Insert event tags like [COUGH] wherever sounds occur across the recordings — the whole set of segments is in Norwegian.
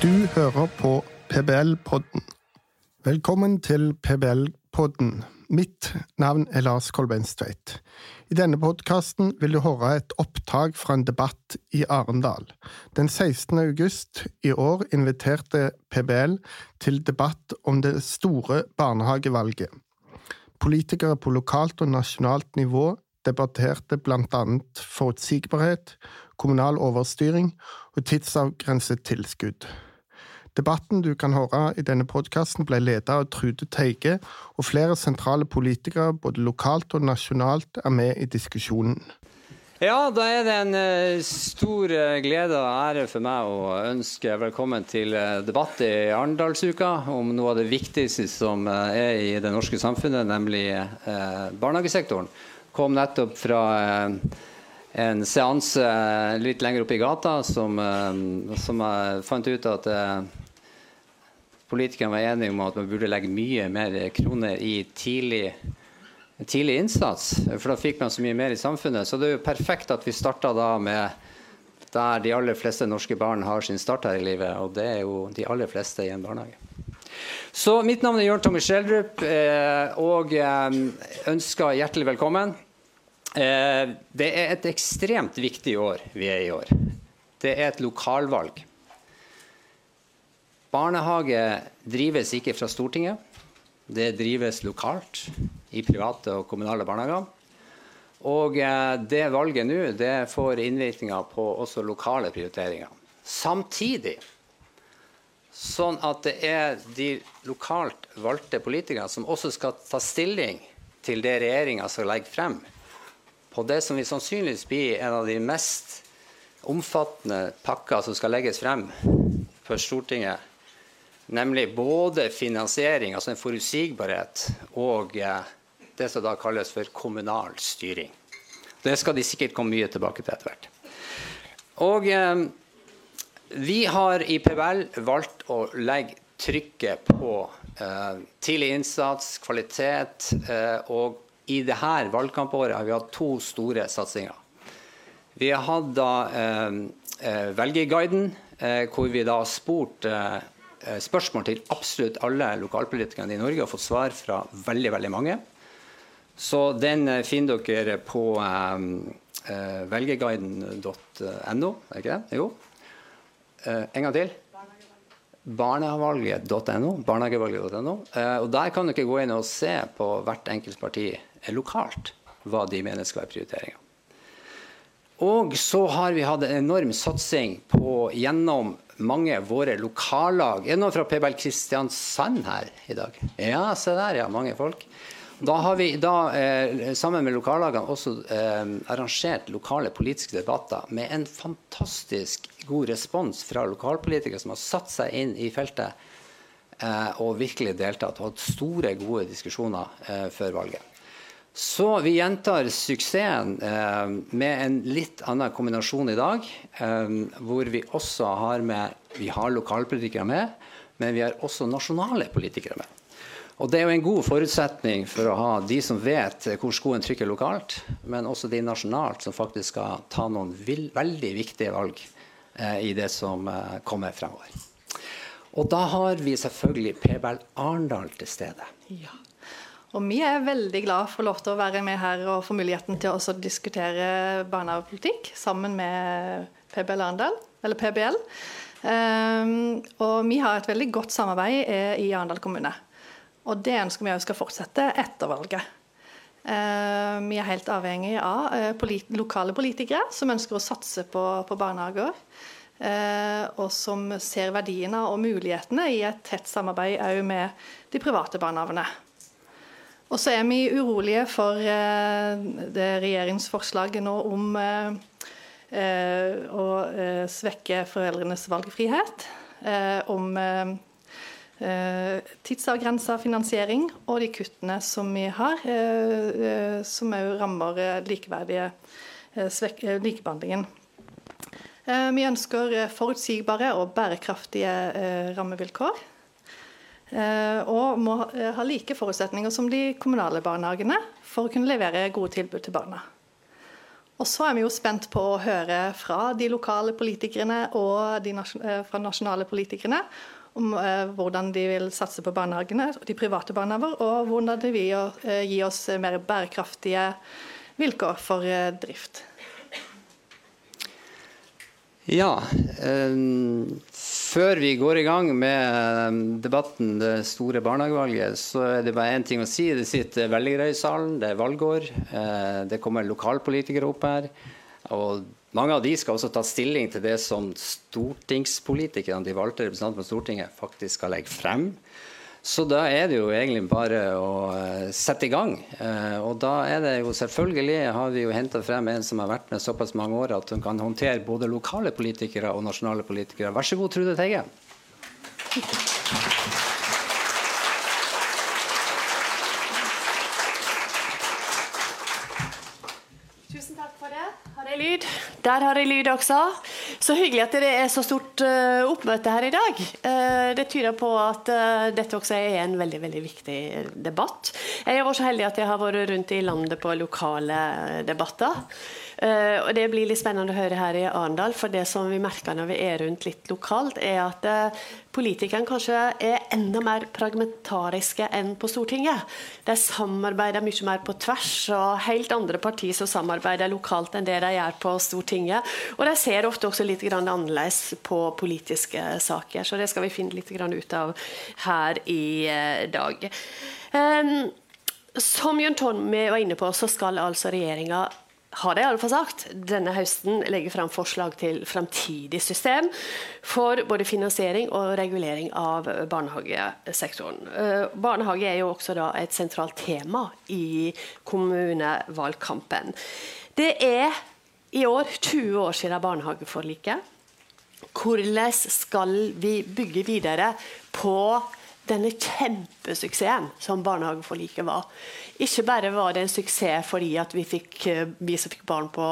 Du hører på PBL-podden. Velkommen til PBL-podden. Mitt navn er Lars Kolbeinstveit. I denne podkasten vil du høre et opptak fra en debatt i Arendal. Den 16. august i år inviterte PBL til debatt om det store barnehagevalget. Politikere på lokalt og nasjonalt nivå debatterte annet forutsigbarhet, kommunal overstyring og tidsavgrenset tilskudd. Debatten du kan høre i denne podkasten ble ledet av Trude Teige, og flere sentrale politikere både lokalt og nasjonalt er med i diskusjonen. Ja, da er det en uh, stor uh, glede og ære for meg å ønske velkommen til uh, debatt i Arendalsuka om noe av det viktigste som er i det norske samfunnet, nemlig barnehagesektoren. Kom nettopp fra en seanse litt lenger oppe i gata som, som jeg fant ut at politikerne var enige om at man burde legge mye mer kroner i tidlig, tidlig, innsats. For da fikk man så mye mer i samfunnet. Så det er jo perfekt at vi starta da med der de aller fleste norske barn har sin start her i livet, og det er jo de aller fleste i en barnehage. Så mitt navn er Jørn Tommy Schjelderup, eh, og eh, ønsker hjertelig velkommen. Eh, det er et ekstremt viktig år vi er i år. Det er et lokalvalg. Barnehage drives ikke fra Stortinget. Det drives lokalt i private og kommunale barnehager. Og eh, det valget nå det får innvirkninger på også lokale prioriteringer. Samtidig sånn at det er de lokalt valgte politikerne som også skal ta stilling til det regjeringa skal legge frem på det som vil sannsynligvis bli en av de mest omfattende pakker som skal legges frem for Stortinget Nemlig både finansiering, altså en forutsigbarhet, og eh, det som da kalles for kommunal styring. Det skal de sikkert komme mye tilbake til etter hvert. Og eh, vi har i PBL valgt å legge trykket på eh, tidlig innsats, kvalitet, eh, og i dette valgkampåret har vi hatt to store satsinger. Vi har hatt da eh, eh hvor vi da har spurt Eh, spørsmål til absolutt alle lokalpolitikerne i Norge og fått svar fra veldig veldig mange. Så den eh, finner dere på eh, uh, velgerguiden.no, er ikke det? Jo. En gang til. Barnehagevalget.no. Uh, og Der kan dere gå inn og se på hvert enkelt parti lokalt hva de mener skal være prioriteringa. Og så har vi hatt en enorm satsing på gjennom mange av våre lokallag. Er det noen fra PBL Kristiansand her i dag? Ja, se der, ja. Mange folk. Da har vi da, eh, sammen med lokallagene også eh, arrangert lokale politiske debatter med en fantastisk god respons fra lokalpolitikere som har satt seg inn i feltet eh, og virkelig deltatt og hatt store, gode diskusjoner eh, før valget. Så vi gjentar suksessen eh, med en litt annen kombinasjon i dag. Eh, hvor vi også har med Vi har lokalpolitikere med, men vi har også nasjonale politikere med. Og Det er jo en god forutsetning for å ha de som vet hvor skoen trykker lokalt, men også de nasjonalt som faktisk skal ta noen veldig viktige valg eh, i det som eh, kommer fremover. Og da har vi selvfølgelig PBL Arendal til stede. Ja. Og vi er veldig glad for lov til å være med her og få muligheten til å diskutere barnehagepolitikk sammen med PBL Arendal, eller PBL. Um, og vi har et veldig godt samarbeid i Arendal kommune. Og det ønsker vi òg skal fortsette etter valget. Uh, vi er helt avhengig av uh, polit lokale politikere som ønsker å satse på, på barnehager. Uh, og som ser verdiene og mulighetene i et tett samarbeid òg med de private barnehagene. Og så er vi urolige for eh, det regjeringsforslaget nå om eh, eh, å svekke foreldrenes valgfrihet. Om tidsavgrensa finansiering og de kuttene som vi har, som òg rammer likeverdige likebehandlingen. Vi ønsker forutsigbare og bærekraftige rammevilkår. Eh, og må eh, ha like forutsetninger som de kommunale barnehagene for å kunne levere gode tilbud til barna. Og så er vi jo spent på å høre fra de lokale politikerne og de fra nasjonale politikerne om eh, hvordan de vil satse på barnehagene, de private barnehager, og hvordan de vil eh, gi oss mer bærekraftige vilkår for eh, drift. Ja. Før vi går i gang med debatten, det store barnehagevalget, så er det bare én ting å si. Det sitter velgere i salen, det er valgår. Eh, det kommer lokalpolitikere opp her. Og mange av de skal også ta stilling til det som stortingspolitikerne, de valgte representanter på Stortinget, faktisk skal legge frem. Så da er det jo egentlig bare å uh, sette i gang. Uh, og da er det jo selvfølgelig, har vi jo henta frem en som har vært med såpass mange år at hun kan håndtere både lokale politikere og nasjonale politikere. Vær så god, Trude Teige. Lyd. Der har jeg lyd også. Så hyggelig at det er så stort uh, oppmøte her i dag. Uh, det tyder på at uh, dette også er en veldig veldig viktig debatt. Jeg har vært så heldig at jeg har vært rundt i landet på lokale debatter. Uh, og Det blir litt spennende å høre her i Arendal. For det som vi merker når vi er rundt litt lokalt, er at uh, politikerne kanskje er enda mer pragmentariske enn på Stortinget. De samarbeider mye mer på tvers, og helt andre partier som samarbeider lokalt enn det de gjør på Stortinget. Og de ser ofte også litt annerledes på politiske saker. Så det skal vi finne litt ut av her i uh, dag. Um, som Jørn Tommy var inne på, så skal altså regjeringa har de i alle fall sagt, denne høsten legge fram forslag til framtidig system for både finansiering og regulering av barnehagesektoren. Eh, barnehage er jo også et sentralt tema i kommunevalgkampen. Det er i år 20 år siden barnehageforliket. Hvordan skal vi bygge videre på denne kjempesuksessen som barnehageforliket var. Ikke bare var det en suksess fordi at vi, fikk, eh, vi som fikk barn på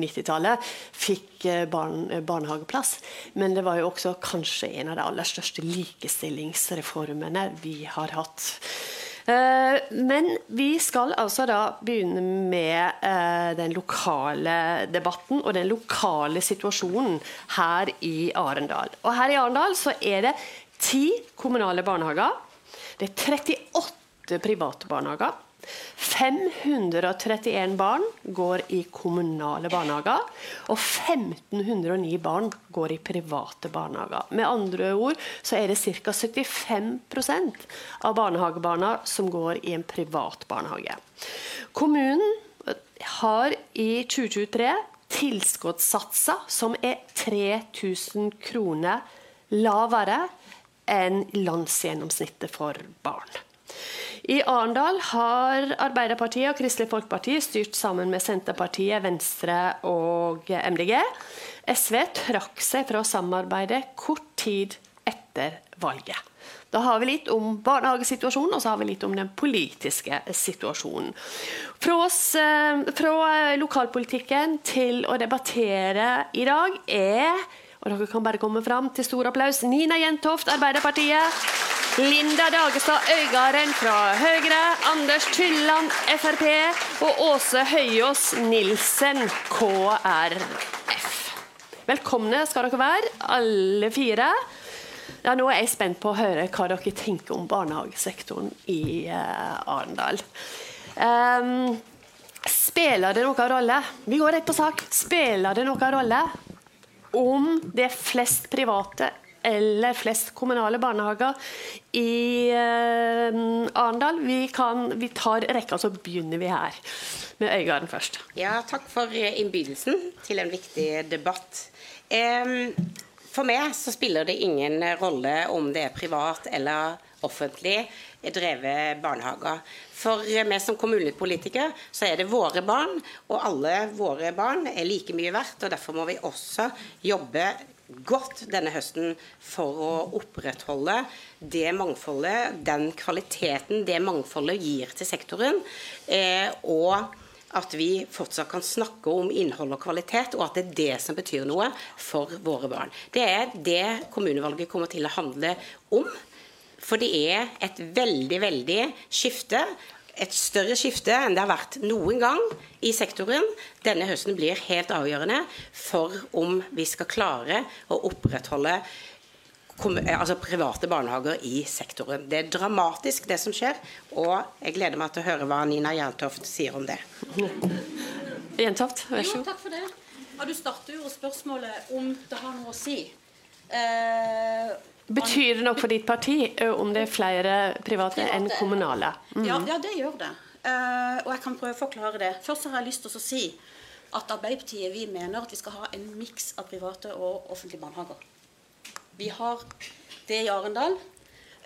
90-tallet, fikk eh, barn, eh, barnehageplass, men det var jo også kanskje en av de aller største likestillingsreformene vi har hatt. Men vi skal altså da begynne med den lokale debatten og den lokale situasjonen her i Arendal. Og her i Arendal så er det ti kommunale barnehager. Det er 38 private barnehager. 531 barn går i kommunale barnehager, og 1509 barn går i private barnehager. Med andre ord så er det ca. 75% av barnehagebarna som går i en privat barnehage. Kommunen har i 2023 tilskuddssatser som er 3000 kroner lavere enn landsgjennomsnittet for barn. I Arendal har Arbeiderpartiet og Kristelig Folkeparti styrt sammen med Senterpartiet, Venstre og MDG. SV trakk seg fra samarbeidet kort tid etter valget. Da har vi litt om barnehagesituasjonen, og så har vi litt om den politiske situasjonen. Fra, oss, eh, fra lokalpolitikken til å debattere i dag er og dere kan bare komme fram til stor applaus. Nina Jentoft, Arbeiderpartiet. Linda Dagestad Øygarden fra Høyre. Anders Tylland, Frp. Og Åse Høyås Nilsen, KrF. Velkomne skal dere være, alle fire. Ja, nå er jeg spent på å høre hva dere tenker om barnehagesektoren i uh, Arendal. Um, spiller det noen rolle? Vi går rett på sak. Spiller det noen rolle om det er flest private eller flest kommunale barnehager i eh, Arendal. Vi, vi, tar rekka, så begynner vi her. Med Øygarden først. Ja, takk for innbydelsen til en viktig debatt. Eh, for meg så spiller det ingen rolle om det er privat eller offentlig drevet barnehager. For vi som kommunepolitikere så er det våre barn, og alle våre barn er like mye verdt. og Derfor må vi også jobbe godt denne høsten for å opprettholde det mangfoldet, den kvaliteten det mangfoldet gir til sektoren. Eh, og at vi fortsatt kan snakke om innhold og kvalitet, og at det er det som betyr noe for våre barn. Det er det kommunevalget kommer til å handle om. For det er et veldig, veldig skifte et større skifte enn det har vært noen gang i sektoren. Denne høsten blir helt avgjørende for om vi skal klare å opprettholde altså private barnehager i sektoren. Det er dramatisk, det som skjer, og jeg gleder meg til å høre hva Nina Jerntoft sier om det. [LAUGHS] Jentoft, vær så god. Jo, takk for det. Ja, du starter jo spørsmålet om det har noe å si. Eh, Betyr det noe for ditt parti om det er flere private, enn kommunale? Mm. Ja, ja, det gjør det. Uh, og jeg kan prøve å forklare det. Først har jeg lyst til å si at Arbeiderpartiet vi mener at vi skal ha en miks av private og offentlige barnehager. Vi har det i Arendal,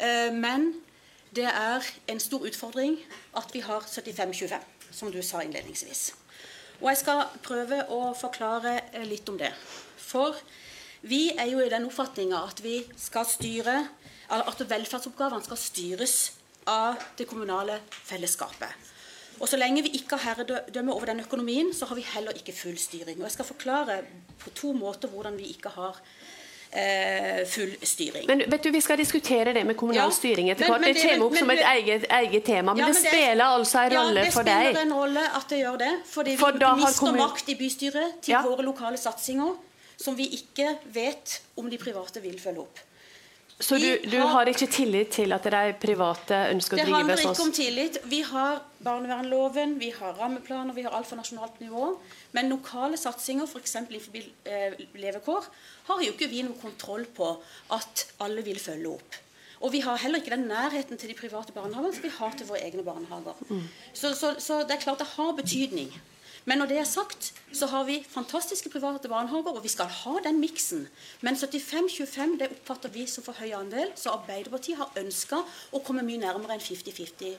uh, men det er en stor utfordring at vi har 75-25, som du sa innledningsvis. Og jeg skal prøve å forklare litt om det. For vi er jo i den oppfatninga at at velferdsoppgavene skal styres av det kommunale fellesskapet. Og Så lenge vi ikke har herredømme over den økonomien, så har vi heller ikke full styring. Og Jeg skal forklare på to måter hvordan vi ikke har eh, full styring. Men vet du, Vi skal diskutere det med kommunal ja, styring etter hvert. Det kommer opp som et eget, eget tema. Men, ja, men det, det, spiller altså en rolle for deg? Ja, det spiller en rolle at det gjør det. Fordi for vi mister kommun... makt i bystyret til ja. våre lokale satsinger som vi ikke vet om de private vil følge opp. Så du, du har, ikke tillit til at de private ønsker å drive sånn? Det handler ikke om tillit. Vi har barnevernloven, vi har rammeplaner, vi har alt for nasjonalt nivå. Men lokale satsinger, f.eks. innenfor eh, levekår, har jo ikke vi noe kontroll på at alle vil følge opp. Og vi har heller ikke den nærheten til de private barnehagene som vi har til våre egne barnehager. Mm. Så, så, så det er klart det har betydning. Men når det er sagt, så har vi fantastiske private barnehager, og vi skal ha den miksen. Men 75-25 det oppfatter vi som for høy andel, så Arbeiderpartiet har ønska å komme mye nærmere enn 50-50.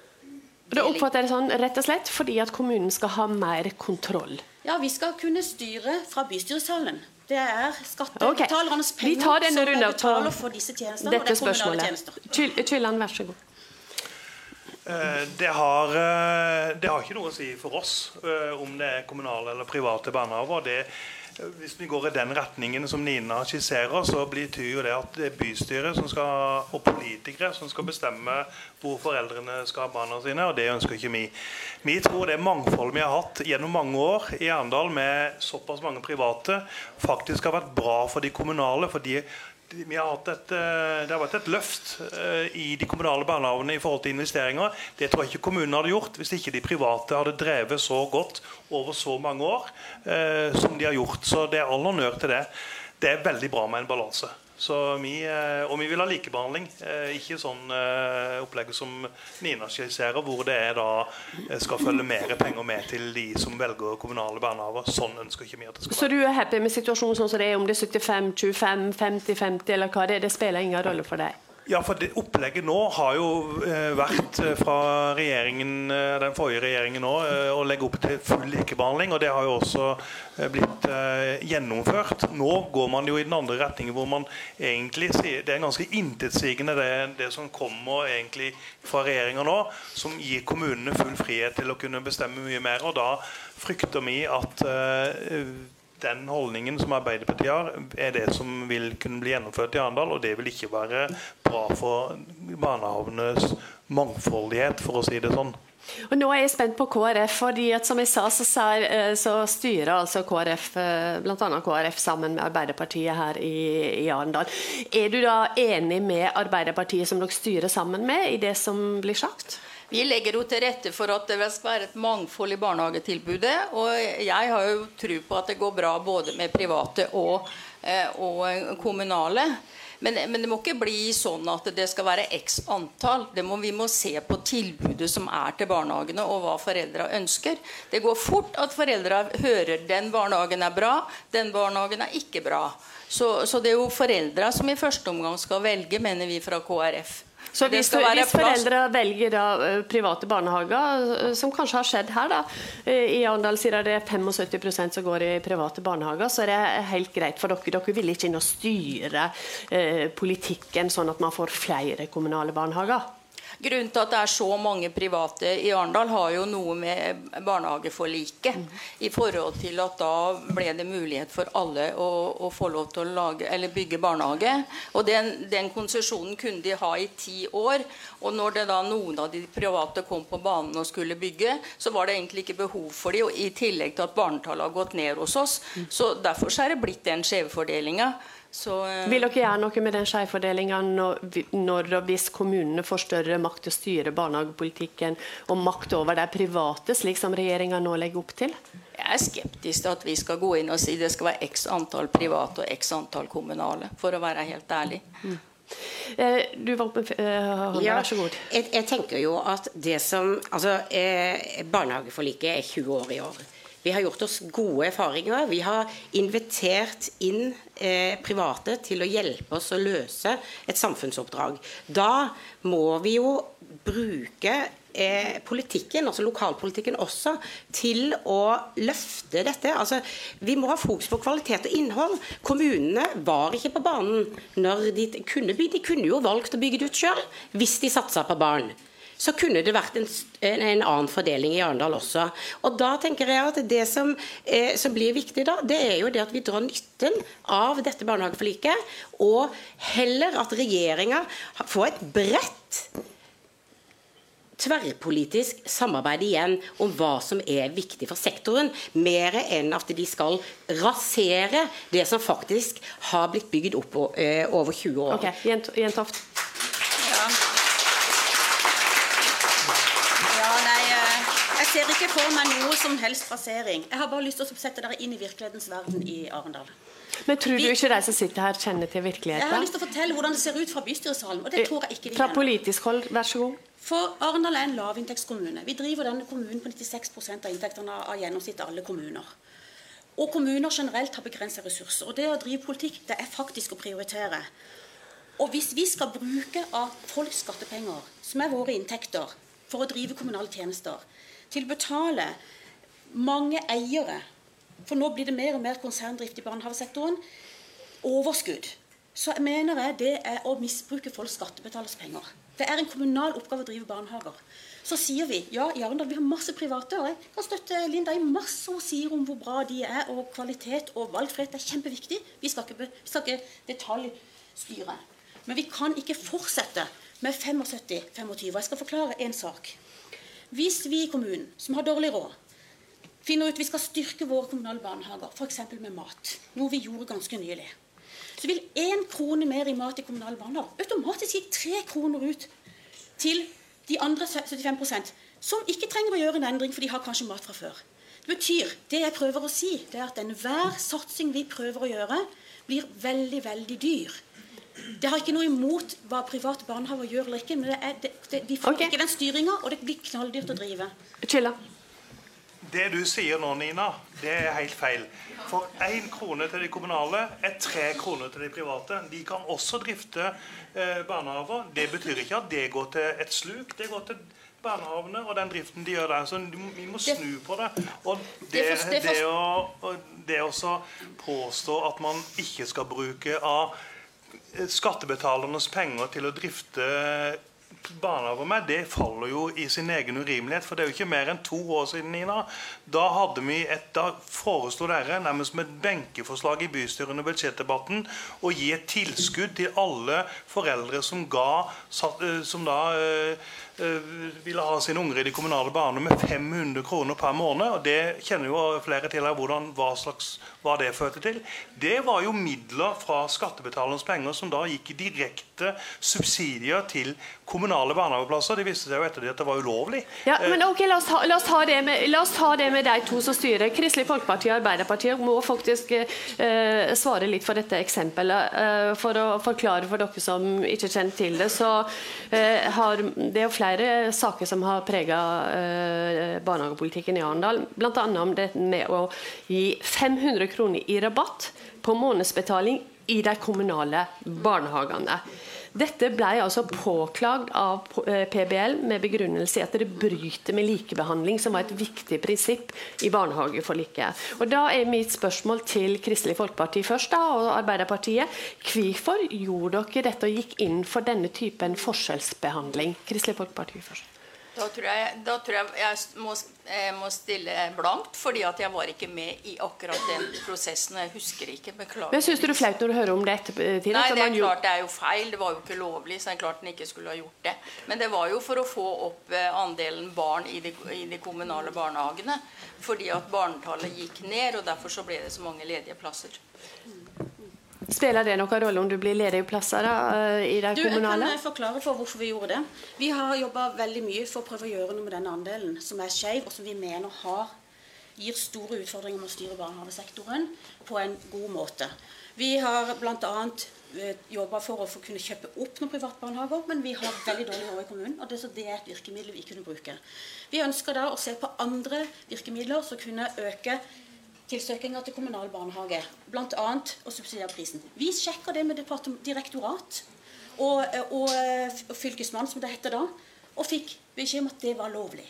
Det oppfatter jeg sånn rett og slett fordi at kommunen skal ha mer kontroll? Ja, vi skal kunne styre fra bystyresalen. Det er skattebetalernes okay. penger som betaler for disse tjenestene. Dette spørsmålet. Kylland, vær så god. Eh, det har, eh, det har, ikke noe å si for oss eh, om det er kommunale eller private barnehager. Hvis vi går i den retningen som Nina skisserer, så betyr jo det at det er bystyret skal, og politikere som skal bestemme hvor foreldrene skal ha barna sine, og det ønsker ikke vi. Vi tror det mangfoldet vi har hatt gjennom mange år i Arendal med såpass mange private, faktisk har vært bra for de kommunale. for de vi har hatt et, eh, det har vært et løft eh, i de kommunale barnehagene i forhold til investeringer. Det tror jeg ikke kommunene hadde gjort hvis ikke de private hadde drevet så godt over så mange år eh, som de har gjort. Så det er all honnør til det. Det er veldig bra med en balanse. Så vi, eh, og vi vil ha likebehandling. Eh, ikke sånn eh, opplegg som Nina skisserer, hvor det er da skal følge mer penger med til de som velger kommunale barnehager. Sånn ønsker ikke vi at det skal være. Så du er happy med situasjonen sånn som det er, om det er 75, 25, 50, 50 eller hva det er? Det spiller ingen rolle for deg? Ja, for det Opplegget nå har jo eh, vært eh, fra regjeringen, eh, den forrige regjeringen nå å legge opp til full likebehandling. og Det har jo også blitt gjennomført. Nå går man jo i den andre retningen, hvor man egentlig sier Det er ganske intetsigende det, det som kommer egentlig fra regjeringa nå, som gir kommunene full frihet til å kunne bestemme mye mer. og Da frykter vi at den holdningen som Arbeiderpartiet har, er det som vil kunne bli gjennomført i Arendal. Og det vil ikke være bra for barnehagenes mangfoldighet, for å si det sånn. Og nå er jeg spent på KrF, fordi at som jeg sa, så, eh, så styrer altså KrF eh, bl.a. KrF sammen med Arbeiderpartiet her i, i Arendal. Er du da enig med Arbeiderpartiet som dere styrer sammen med, i det som blir sagt? Vi legger jo til rette for at det skal være et mangfold i barnehagetilbudet. Og jeg har jo tro på at det går bra både med private og, eh, og kommunale. Men, men, det må ikke bli sånn at det skal være x antall. Må, vi må se på tilbudet som er til barnehagene, og hva foreldra ønsker. Det går fort at foreldra hører den barnehagen er bra, den barnehagen er ikke bra. Så, så det er jo foreldra som i første omgang skal velge, mener vi fra KrF. Så hvis, hvis foreldre velger da, eh, private barnehager, eh, som kanskje har skjedd her, da, eh, i Arendal sier det er 75% som går i private barnehager, så er det helt greit for dere. Dere vil ikke inn og styre eh, politikken sånn at man får flere kommunale barnehager? Grunnen til at det er så mange private i Arendal, har jo noe med barnehageforliket. Mm. I forhold til at da ble det mulighet for alle å, å få lov til å lage, bygge barnehage. Og den, den konsesjonen kunne de ha i ti år. Og når det da noen av de private kom på banen og skulle bygge, så var det egentlig ikke behov for de, og i tillegg til at barnetallet har gått ned hos oss. Mm. Så derfor er det blitt den skjevfordelinga. Så, uh... Vil dere gjøre noe med den skjevfordelinga når, og hvis kommunene får større makt til å styre barnehagepolitikken og makt over de private, slik som regjeringa nå legger opp til? Jeg er skeptisk til at vi skal gå inn og si det skal være x antall private og x antall kommunale, for å være helt ærlig. Mm. Eh, du var oppe, Hanna, ja, vær så god. Jeg, jeg, tenker jo at det som Altså, eh, barnehageforliket er 20 år i år. Vi har gjort oss gode erfaringer. Vi har invitert inn eh, private til å hjelpe oss å løse et samfunnsoppdrag. Da må vi jo bruke eh, politikken, altså lokalpolitikken også, til å løfte dette. Altså, vi må ha fokus på kvalitet og innhold. Kommunene var ikke på banen når de kunne bygge. De kunne jo valgt å bygge det ut sjøl hvis de satsa på barn så kunne det vært en, en, annen fordeling i Arendal også. Og da tenker jeg at Det som, eh, som, blir viktig da, det er jo det at vi drar nytten av dette barnehageforliket, og heller at regjeringa får et bredt tverrpolitisk samarbeid igjen om hva som er viktig for sektoren, mer enn at de skal rasere det som faktisk har blitt bygd opp eh, over 20 år. Ok, Jentoft. Ja. ser ikke for meg noe som helst frasering. Jeg har bare lyst til å sette dere inn i virkelighetens verden i Arendal. Men tror du ikke de som sitter her, kjenner til virkeligheten? Jeg har lyst til å fortelle hvordan det ser ut fra bystyresalen. og det eh, tror jeg ikke de Fra politisk hold, vær så god. For Arendal er en lavinntektskommune. Vi driver denne kommunen på 96% av inntektene av gjennomsnittet alle kommuner. Og kommuner generelt har begrensa ressurser. Og det å drive politikk, det er faktisk å prioritere. Og hvis vi skal bruke av folks skattepenger, som er våre inntekter, for å drive kommunale tjenester, til å betale mange eiere, for nå blir det mer og mer konserndrift i barnehagesektoren, overskudd, så mener jeg det er å misbruke folks skattebetalers penger. Det er en kommunal oppgave å drive barnehager. Så sier vi ja, i Arendal vi har masse private. og Jeg kan støtte Linda i masse hun sier om hvor bra de er, og kvalitet og valgfrihet er kjempeviktig. Vi skal ikke, vi skal ikke detaljstyre. Men vi kan ikke fortsette med 75-25. Jeg skal forklare én sak. Hvis vi i kommunen, som har dårlig råd, finner ut vi skal styrke våre kommunale barnehager, f.eks. med mat, noe vi gjorde ganske nylig, så vil én krone mer i mat i kommunale barnehager automatisk gi tre kroner ut til de andre 75% som ikke trenger å gjøre en endring, for de har kanskje mat fra før. Det betyr, det jeg prøver å si, det er at enhver satsing vi prøver å gjøre, blir veldig, veldig dyr. Det har ikke noe imot hva private barnehager gjør eller ikke, men det er, det, det, de får okay. ikke den styringa, og det blir knalldyrt å drive. Chilla. Det du sier nå, Nina, det er helt feil. For én krone til de kommunale er tre kroner til de private. De kan også drifte eh, barnehager. Det betyr ikke at det går til et sluk. Det går til barnehagene og den driften de gjør der. Så vi må snu på det. Og det, det å, det å påstå at man ikke skal bruke av skattebetalernes penger til å drifte barnehager med, det faller jo i sin egen urimelighet. For det er jo ikke mer enn to år siden, Nina. Da, hadde vi et, da foreslo dere nærmest som et benkeforslag i bystyret under budsjettdebatten å gi et tilskudd til alle foreldre som ga eh, som da øh, ville ha sine unger i de kommunale barna med 500 kroner per måned. og Det kjenner jo flere til her, hvordan, hva, slags, hva det førte til. Det var jo midler fra skattebetalernes penger som da gikk i direkte subsidier til kommunale barnehageplasser. Det viste seg jo etter det at det var ulovlig. Ja, men ok, La oss ta, la oss ta, det, med, la oss ta det, med, de to som styrer. Kristelig Folkeparti og Arbeiderpartiet må faktisk eh, svare litt for dette eksempelet. Eh, for å forklare for dere som ikke kjenner til det, så eh, har det er flere saker som har prega eh, barnehagepolitikken i Arendal. Bl.a. om det med å gi 500 kroner i rabatt på månedsbetaling i de kommunale barnehagene. Dette ble altså påklagd av eh, PBL med begrunnelse i at det bryter med likebehandling, som var et viktig prinsipp i barnehageforliket. Og Da er mitt spørsmål til Kristelig Folkeparti først, da, og Arbeiderpartiet. Hvorfor gjorde dere dette og gikk inn for denne typen forskjellsbehandling? Kristelig Folkeparti først. Da tror jeg, da tror jeg jeg må, jeg må stille blankt, fordi at jeg var ikke med i akkurat den prosessen. Jeg husker ikke. Beklager. Men Syns du det er flaut når du hører om det ettertid? Nei, det er klart det er jo feil. Det var jo ikke lovlig, så det er klart den ikke skulle ha gjort det. Men det var jo for å få opp eh, andelen barn i de, i de kommunale barnehagene. Fordi at barnetallet gikk ned, og derfor så ble det så mange ledige plasser. Spiller det noen rolle om du blir ledig plasser da, eh, i de Du, kommunale? Jeg kan forklare for hvorfor vi gjorde det. Vi har jobba veldig mye for å prøve å gjøre noe med den andelen som er skeiv, og som vi mener har, gir store utfordringer med å styre barnehagesektoren på en god måte. Vi har bl.a. jobba for å få kunne kjøpe opp noen privatbarnehager, men vi har veldig dårlig råd i kommunen, og det, det er et virkemiddel vi kunne bruke. Vi ønsker da å se på andre virkemidler som kunne øke tilsøkinga til kommunal barnehage, bl.a. å subsidiere prisen. Vi sjekker det med direktorat og, og, og fylkesmann, som det heter da, og fikk beskjed om at det var lovlig.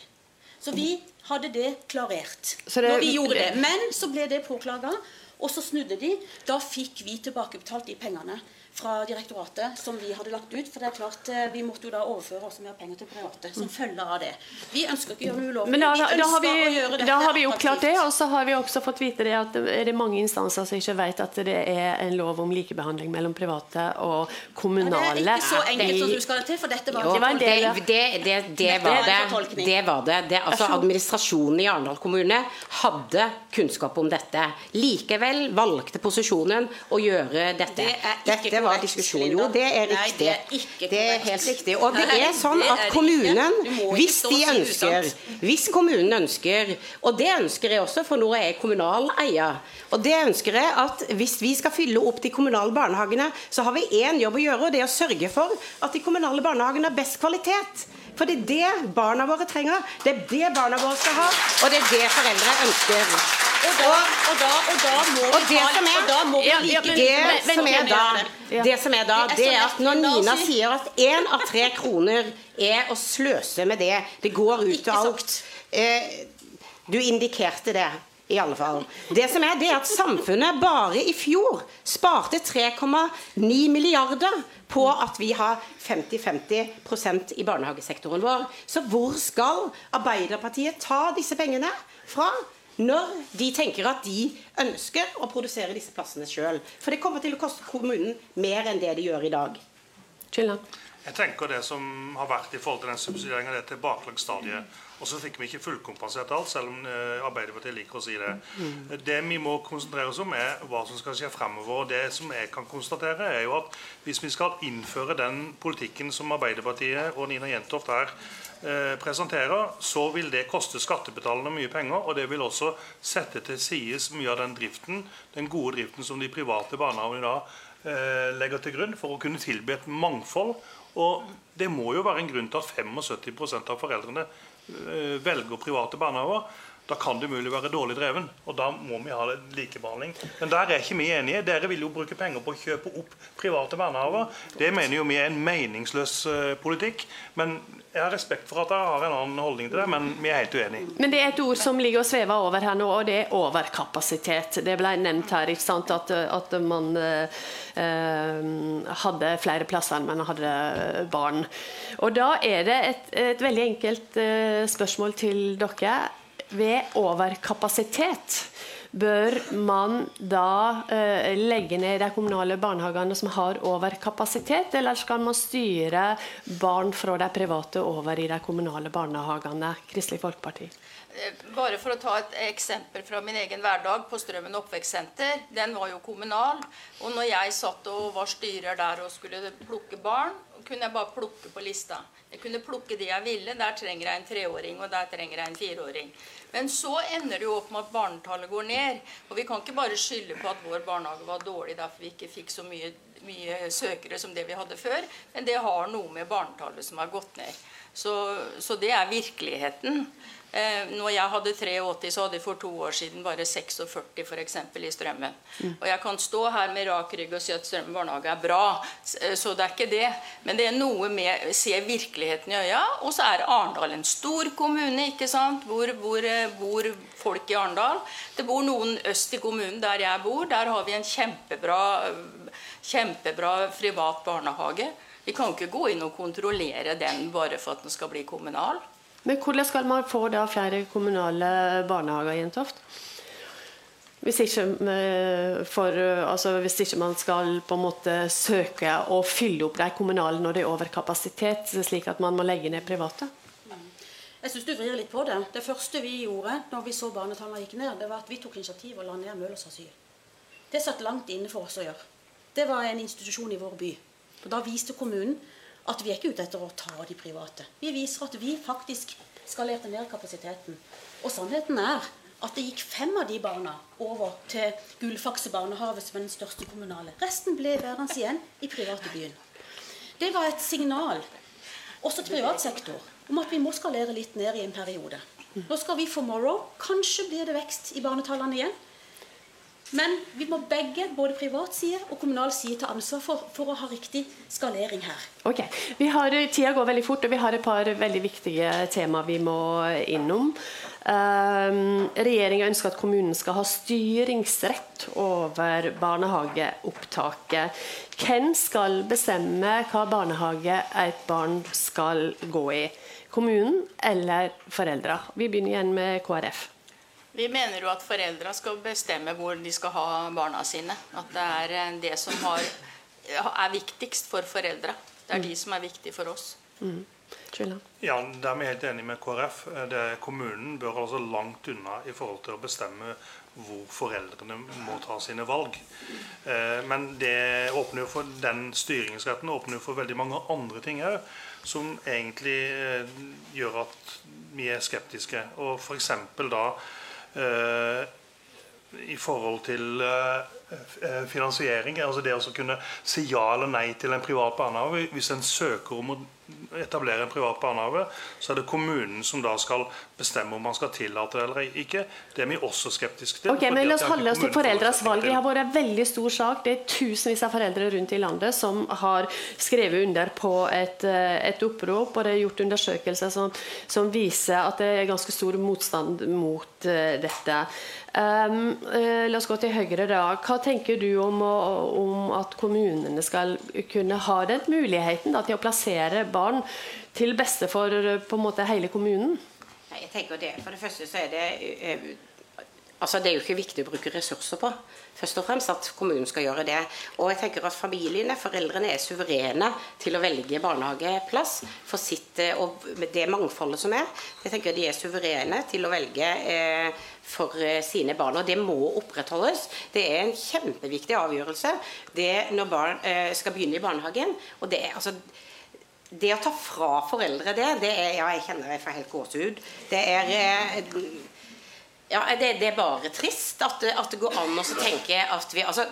Så vi hadde det klarert det- når vi gjorde det. Men så ble det påklaga, og så snudde de. Da fikk vi tilbakebetalt de pengene fra direktoratet som vi hadde lagt ut. For det er klart, eh, vi måtte jo da overføre også mer penger til private som følge av det. Vi ønsker ikke å gjøre noe ulovlig. Men da, da, da, har vi, da har vi oppklart det, og så har vi også fått vite det at det er mange instanser som ikke vet at det er en lov om likebehandling mellom private og Ja, kommunale. det er ikke så enkelt som du skal det til, for dette var Jo, det var det, det, det, det var det. det, var det. det altså, administrasjonen i Arendal kommune hadde kunnskap om dette. Likevel valgte posisjonen å gjøre dette. Det er ikke dette var korrekt, diskusjon. Jo, det er riktig. det er helt riktig. Og det er sånn at kommunen, hvis de ønsker. Hvis kommunen ønsker, og det ønsker jeg også, for nå er jeg kommunal eier, og det ønsker jeg at hvis vi skal fylle opp de kommunale barnehagene, så har vi én jobb å gjøre, og det er å sørge for at de kommunale barnehagene har best kvalitet. For det er det barna våre trenger. Det er det barna våre skal ha, og det er det foreldre ønsker. Og da, og da, og da må Og vi det som er- og da må vi Ja, like ja, men- Det som er da, det som da, Det det så er at når Nina sier at én av tre kroner er å sløse med det, det går ut av alt eh, Du indikerte det. I alle fall. Det som er, det er at samfunnet bare i fjor sparte 3,9 milliarder på at vi har 50-50% i barnehagesektoren vår. Så hvor skal Arbeiderpartiet ta disse pengene fra? Når de tenker at de ønsker å produsere disse plassene sjøl. For det kommer til å koste kommunen mer enn det de gjør i dag. Kjellan? Jeg tenker det som har vært i forhold til den subsidieringen, det er tilbakelagsstadiet. Og så fikk vi ikke fullkompensert alt, selv om eh, Arbeiderpartiet liker å si det. Det vi må konsentrere oss om, er hva som skal skje fremover. Og det som jeg kan konstatere, er jo at hvis vi skal innføre den politikken som Arbeiderpartiet og Nina Jentoft her presenterer, så vil det koste skattebetalerne mye penger. Og det vil også sette til side mye av den driften, den gode driften som de private barnehagene i dag eh, legger til grunn for å kunne tilby et mangfold. Og det må jo være en grunn til at 75 av foreldrene eh, velger private barnehager. Da kan det mulig være dårlig dreven, og da må vi ha likebehandling. Men der er ikke vi enige. Dere vil jo bruke penger på å kjøpe opp private barnehager. Det mener jo vi er en meningsløs eh, politikk. Men jeg har respekt for at dere har en annen holdning til det, men vi er helt uenige. Men det er et ord som ligger og svever over her nå, og det er overkapasitet. Det ble nevnt her, ikke sant, at, at man eh, eh, hadde flere plasser enn man hadde barn. Og da er det et, et veldig enkelt eh, spørsmål til dere. Ved overkapasitet, bør man da eh, legge ned de kommunale barnehagene som har overkapasitet, eller skal man styre barn fra de private over i de kommunale barnehagene? Kristelig Folkeparti. Eh, Bare for å ta et eksempel fra min egen hverdag på Strømmen oppvekstsenter. Den var jo kommunal. Og når jeg satt og var styrer der og skulle plukke barn, kunne jeg bare plukke på lista. Jeg kunne plukke de jeg ville. Der trenger jeg en treåring, og der trenger jeg en fireåring. Men så ender det jo opp med at barnetallet går ned. Og vi kan ikke bare skylde på at vår barnehage var dårlig derfor vi ikke fikk så mye, mye søkere som det vi hadde før. Men det har noe med barnetallet som har gått ned. Så, så det er virkeligheten. Eh, når jeg hadde 83, så hadde jeg for to år siden bare 46 for eksempel, i Strømmen. Mm. Og jeg kan stå her med rak rygg og si at Strømmen barnehage er bra. Eh, så det er ikke det. Men det er noe med å se virkeligheten i øya. Og så er Arendal en stor kommune ikke sant? Hvor, hvor eh, bor folk i Arendal. Det bor noen øst i kommunen der jeg bor. Der har vi en kjempebra, kjempebra privat barnehage. Vi kan ikke gå inn og kontrollere den bare for at den skal bli kommunal. Men hvordan skal man få da flere kommunale barnehager i Jentoft? Hvis ikke, eh, for, altså hvis ikke, man skal på en måte søke å fylle opp de kommunale når det er overkapasitet, slik at man må legge ned private? Jeg syns du vrir litt på det. Det første vi gjorde når vi så barnetallene gikk ned, det var at vi tok initiativ og la ned Møllers asyl. Det satt langt inne for oss å gjøre. Det var en institusjon i vår by. Og Da viste kommunen at vi er ikke ute etter å ta de private. Vi viser at vi faktisk skalerte ned kapasiteten. Og sannheten er at det gikk fem av de barna over til Gullfakse barnehage, som er den største kommunale. Resten ble værende igjen i private byen. Det var et signal, også til privat sektor, om at vi må skalere litt ned i en periode. Nå skal vi for morrow. Kanskje blir det vekst i barnetallene igjen. Men vi må begge, både privat side og kommunal side, ta ansvar for, for, å ha riktig skalering her. Ok, vi har, Tida går veldig fort, og vi har et par veldig viktige tema vi må innom. Um, Regjeringa ønsker at kommunen skal ha styringsrett over barnehageopptaket. Hvem skal bestemme hva barnehage et barn skal gå i? Kommunen eller foreldra? Vi begynner igjen med KrF. Vi mener jo at foreldra skal bestemme hvor de skal ha barna sine. At det er eh, det som har, er viktigst for foreldra. Det er mm. de som er viktige for oss. Mm. Ja, Der er vi helt enige med KrF. Det, kommunen bør altså langt unna i forhold til å bestemme hvor foreldrene må ta sine valg. Eh, men det åpner jo for den styringsretten åpner jo for veldig mange andre ting òg, som egentlig eh, gjør at vi er skeptiske. Og f.eks. da Eh, i forhold til eh, eh, finansiering. altså Det å kunne si ja eller nei til en privat barnehage. Hvis en søker om å etablere en privat barnehage, så er det kommunen som da skal bestemme om man skal tillate det eller ikke. Det er vi også skeptiske til. Ok, men La oss holde oss til foreldres valg. Det har vært en veldig stor sak. Det er tusenvis av foreldre rundt i landet som har skrevet under på et, eh, et opprop. Og det er gjort undersøkelser som, som, viser at det er ganske stor motstand mot uh, dette. Um, uh, la oss gå til Høyre. da. Hva tenker du om, om at kommunene skal kunne ha den muligheten da, til å plassere barn til beste for på en måte hele kommunen? Jeg tenker det, For det første så er det eh, altså Det er jo ikke viktig å bruke ressurser på. Først og fremst at kommunen skal gjøre det. Og jeg tenker at familiene, foreldrene, er suverene til å velge barnehageplass for sitt eh, Og det mangfoldet som er, jeg tenker de er suverene til å velge eh, for eh, sine barn. Og det må opprettholdes. Det er en kjempeviktig avgjørelse det når barn eh, skal begynne i barnehagen. og det er altså det å ta fra foreldre det, det er Ja, jeg kjenner jeg får helt gåsehud. Det er eh, ja, det, det, er bare trist at, at, det går an å tenke at vi Altså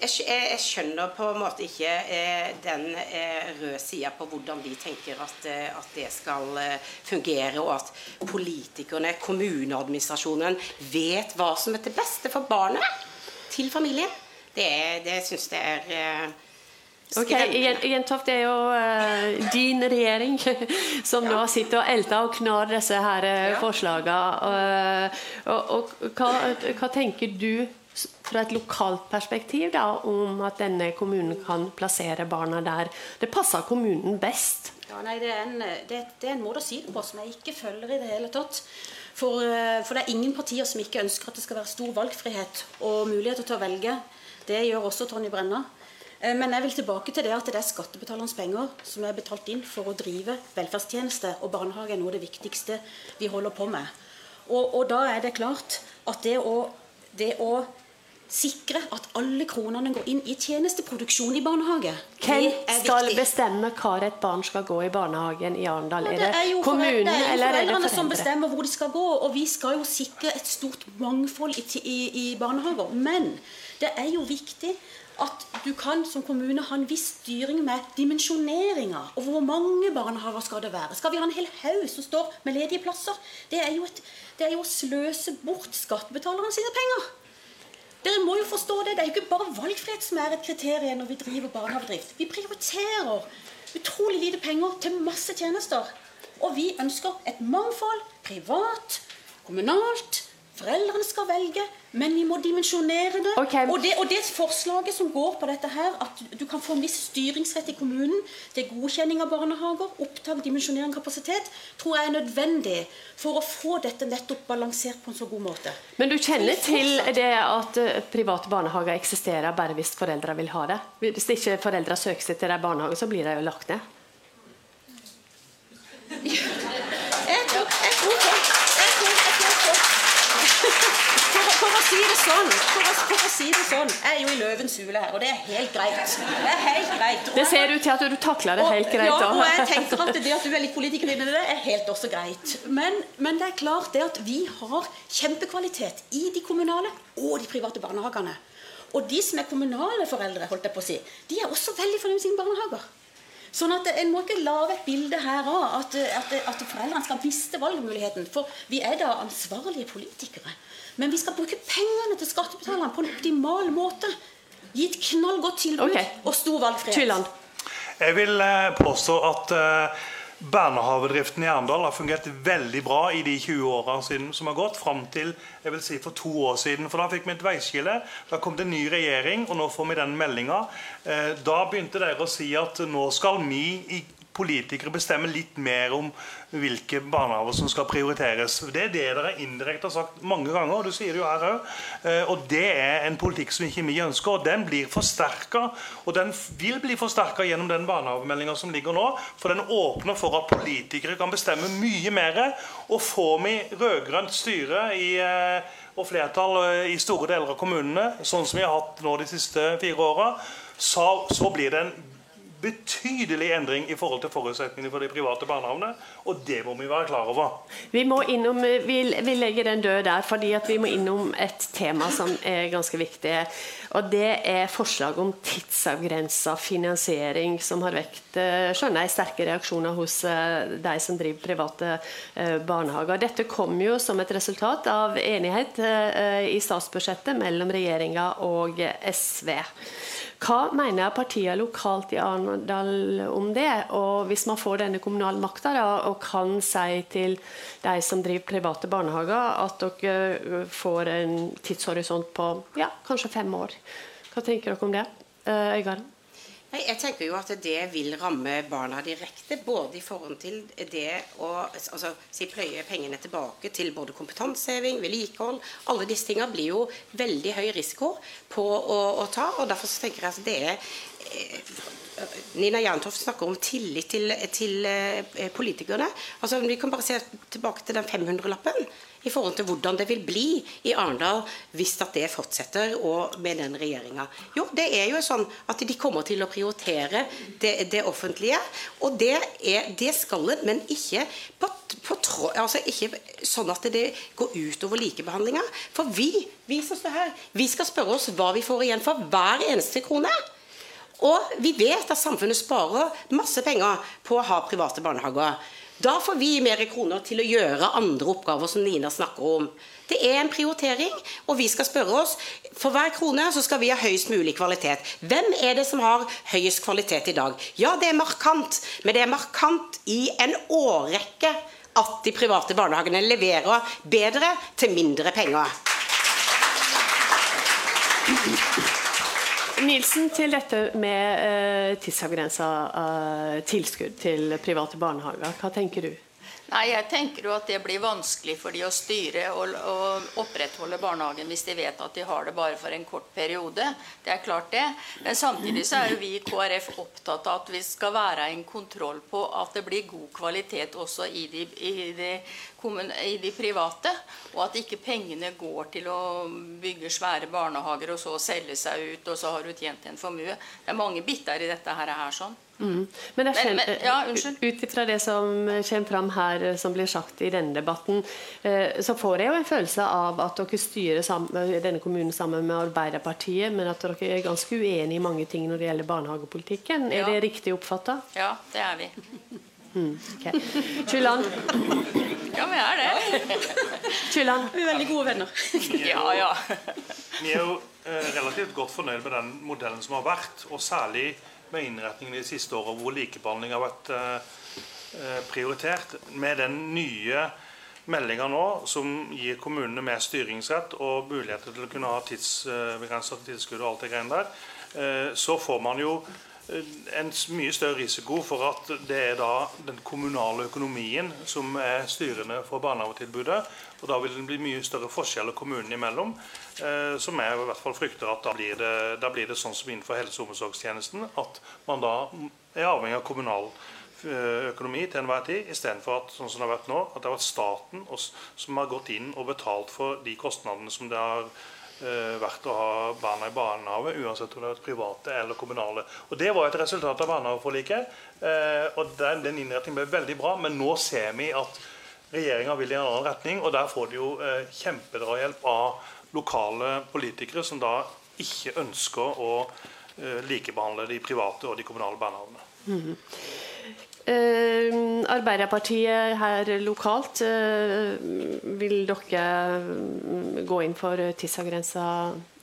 jeg, jeg, skjønner på en måte ikke eh, den eh, røde sida på hvordan vi tenker at, eh, at, det skal eh, fungere, og at politikerne, kommuneadministrasjonen, vet hva som er til beste for barnet, til familien. Det, det syns jeg er eh, Ok, Jentoft, det er jo uh, din regjering [LAUGHS] som ja. nå sitter og elter og knar disse her uh, ja. forslagene. Uh, og, og hva, hva, tenker du fra et lokalt perspektiv da, om at denne kommunen kan plassere barna der det passer kommunen best? Ja, nei, det, er en, det, det er en måte å si det på som jeg ikke følger i det hele tatt. For, for, det er ingen partier som ikke ønsker at det skal være stor valgfrihet og muligheter til å velge. Det gjør også Tonje Brenna. Eh, men jeg vil tilbake til det at det er skattebetalernes penger som er betalt inn for å drive velferdstjenester, og barnehage er noe av det viktigste vi holder på med. Og, og da er det klart at det å, det å sikre at alle kronene går inn i tjenesteproduksjon i barnehage. Hvem skal viktig. bestemme hvor et barn skal gå i barnehagen i Arendal? Ja, det er det kommunen er eller er det foreldrene som bestemmer hvor de skal gå, og vi skal jo sikre et stort mangfold i, i, i barnehager. Men det er jo viktig at du kan som kommune ha en viss styring med dimensjoneringa. Og hvor mange barnehager skal det være? Skal vi ha en hel haug som står med ledige plasser? Det er jo, et, det er jo å sløse bort skattebetalerne sine penger. Dere må jo forstå det. Det er jo ikke bare valgfrihet som er et kriterium når vi driver barnehagedrift. Vi prioriterer utrolig lite penger til masse tjenester. Og vi ønsker et mangfold. Privat, kommunalt. Foreldrene skal velge, men vi må dimensjonere det. Okay. Og, det og det forslaget som går på dette her, at du kan få en viss styringsrett i kommunen til godkjenning av barnehager, opptak, dimensjonering, kapasitet, tror jeg er nødvendig for å få dette nettopp balansert på en så god måte. Men du kjenner til det at eh, private barnehager eksisterer bare hvis foreldre vil ha det? Hvis ikke foreldre søker seg til de barnehagene, så blir de jo lagt ned. [LAUGHS] Jeg tror, jeg tror, folk- jeg tror, jeg tror folk- for, for å si det sånn, for å, for å si det sånn, jeg er jo i løvens hule her, og det er helt greit. Det er helt greit. Og Det ser ut til at du takler det helt greit. Ja, og jeg tenker at det at du er litt politiker i det, er helt også greit. Men, men det er klart det at vi har kjempekvalitet i de kommunale og de private barnehagene. Og de som er kommunale foreldre, holdt jeg på å si, de er også veldig fornøyd med sine barnehager. Sånn at En må ikke lage et bilde her òg, at, at, at foreldrene skal miste valgmuligheten. For vi er da ansvarlige politikere. Men vi skal bruke pengene til skattebetalerne på en optimal måte. Gi et knallgodt tilbud okay. og stor valgfrihet. Tyland. Jeg vil eh, påstå at eh, i Arendal har fungert veldig bra i de 20 åra som har gått, fram til jeg vil si for to år siden. For da fikk vi et veiskille. Da kom det en ny regjering, og nå får vi den meldinga. Eh, da begynte dere å si at nå skal vi politikere bestemme litt mer om hvilke barnehager som skal prioriteres. Det er det dere indirekte har sagt mange ganger, og du sier det jo her òg. Og det er en politikk som ikke vi ønsker, og den blir forsterka. Og den vil bli forsterka gjennom den barnehagemeldinga som ligger nå. For den åpner for at politikere kan bestemme mye mer. Og får vi rød-grønt styre i eh, og flertall eh, i store deler av kommunene, sånn som vi har hatt nå de siste fire åra, så, så blir det en betydelig endring i forhold til forutsetningene for de private barnehagene. Og det må vi være klar over. Vi, må innom, vi, vi legger den død der, fordi vi må innom et tema som er ganske viktig. Og Det er forslag om tidsavgrensa finansiering, som har vekt eh, skjønner jeg, sterke reaksjoner hos eh, de som driver private eh, barnehager. Dette kom jo som et resultat av enighet eh, i statsbudsjettet mellom regjeringa og SV. Hva mener partiene lokalt i Arendal om det? Og hvis man får denne kommunale makta og kan si til de som driver private barnehager, at dere får en tidshorisont på ja, kanskje fem år. Hva tenker dere om det, Eh, Øygarden? Nei, jeg tenker jo at det vil ramme barna direkte, både i forhold til det å altså, si pløye pengene tilbake til både kompetanseheving, vedlikehold. Alle disse tingene blir jo veldig høy risiko på å, å ta, og derfor tenker jeg at det er eh, Nina Jerntoft snakker om tillit til, til eh, politikerne. Altså, vi kan bare se tilbake til den 500-lappen i forhold til hvordan det vil bli i Arendal hvis det fortsetter og med den regjeringa. Jo, det er jo sånn at de kommer til å prioritere det, det offentlige, og det, er, det skal en, men ikke på, på tro, altså ikke sånn at det går utover likebehandlinga. For vi, vi som står her, vi skal spørre oss hva vi får igjen for hver eneste krone. Og vi vet at samfunnet sparer masse penger på å ha private barnehager. Da får vi mer kroner til å gjøre andre oppgaver som Nina snakker om. Det er en prioritering, og vi skal spørre oss For hver krone så skal vi ha høyest mulig kvalitet. Hvem er det som har høyest kvalitet i dag? Ja, det er markant, men det er markant i en årrekke at de private barnehagene leverer bedre til mindre penger. Nilsen, til dette med uh, tidsavgrensa eh, tilskudd til private barnehager. Hva tenker du? Nei, jeg tenker jo at det blir vanskelig for de å styre og, og opprettholde barnehagen hvis de vet at de har det bare for en kort periode. Det er klart det. Men samtidig så er jo vi i KrF opptatt av at vi skal være en kontroll på at det blir god kvalitet også i de, i de, i de private. Og at ikke pengene går til å bygge svære barnehager og så selge seg ut, og så har du tjent en formue. Det er mange biter i dette her. her sånn. Mm. Men, Men- men- ja, ut ifra det som kommer fram her, som blir sagt i denne debatten, eh, så får jeg jo en følelse av at dere styrer sammen, denne kommunen sammen med Arbeiderpartiet, men at dere er ganske uenige i mange ting når det gjelder barnehagepolitikken. Ja. Er det riktig oppfatta? Ja, det er vi. Mm. Okay. Kylland? Ja, vi er det. Kylland? Vi er veldig gode venner. Ja, ja. Vi er jo eh, relativt godt fornøyd med den modellen som har vært, og særlig med innretningen de siste årene hvor likebehandling har vært eh, eh, prioritert. Med den nye meldinga nå, som gir kommunene mer styringsrett og muligheter til å kunne ha tidsbegrensa tilskudd og alt det greiene der, eh, så får man jo en mye større risiko for at det er da den kommunale økonomien som er styrende for barnehagetilbudet. Og da vil det bli mye større forskjeller kommunene imellom. Eh, som jeg i hvert fall frykter at da blir, det, da blir det sånn som innenfor helse- og omsorgstjenesten, at man da er avhengig av kommunal eh, økonomi til enhver tid, istedenfor at sånn som det har vært nå, at det har vært staten som har gått inn og betalt for de kostnadene som det har eh, vært å ha barna i barnehage, uansett om det vært private eller kommunale. Og Det var et resultat av barnehageforliket. eh, og Den, den innretningen ble veldig bra, men nå ser vi at regjeringa vil i en annen retning. Og der får de jo eh, kjempedrahjelp av lokale politikere som da ikke ønsker å eh, likebehandle de private og de kommunale barnehagene. Mhm. Eh, Arbeiderpartiet her lokalt, eh, vil dere mm, gå inn for tidsavgrensa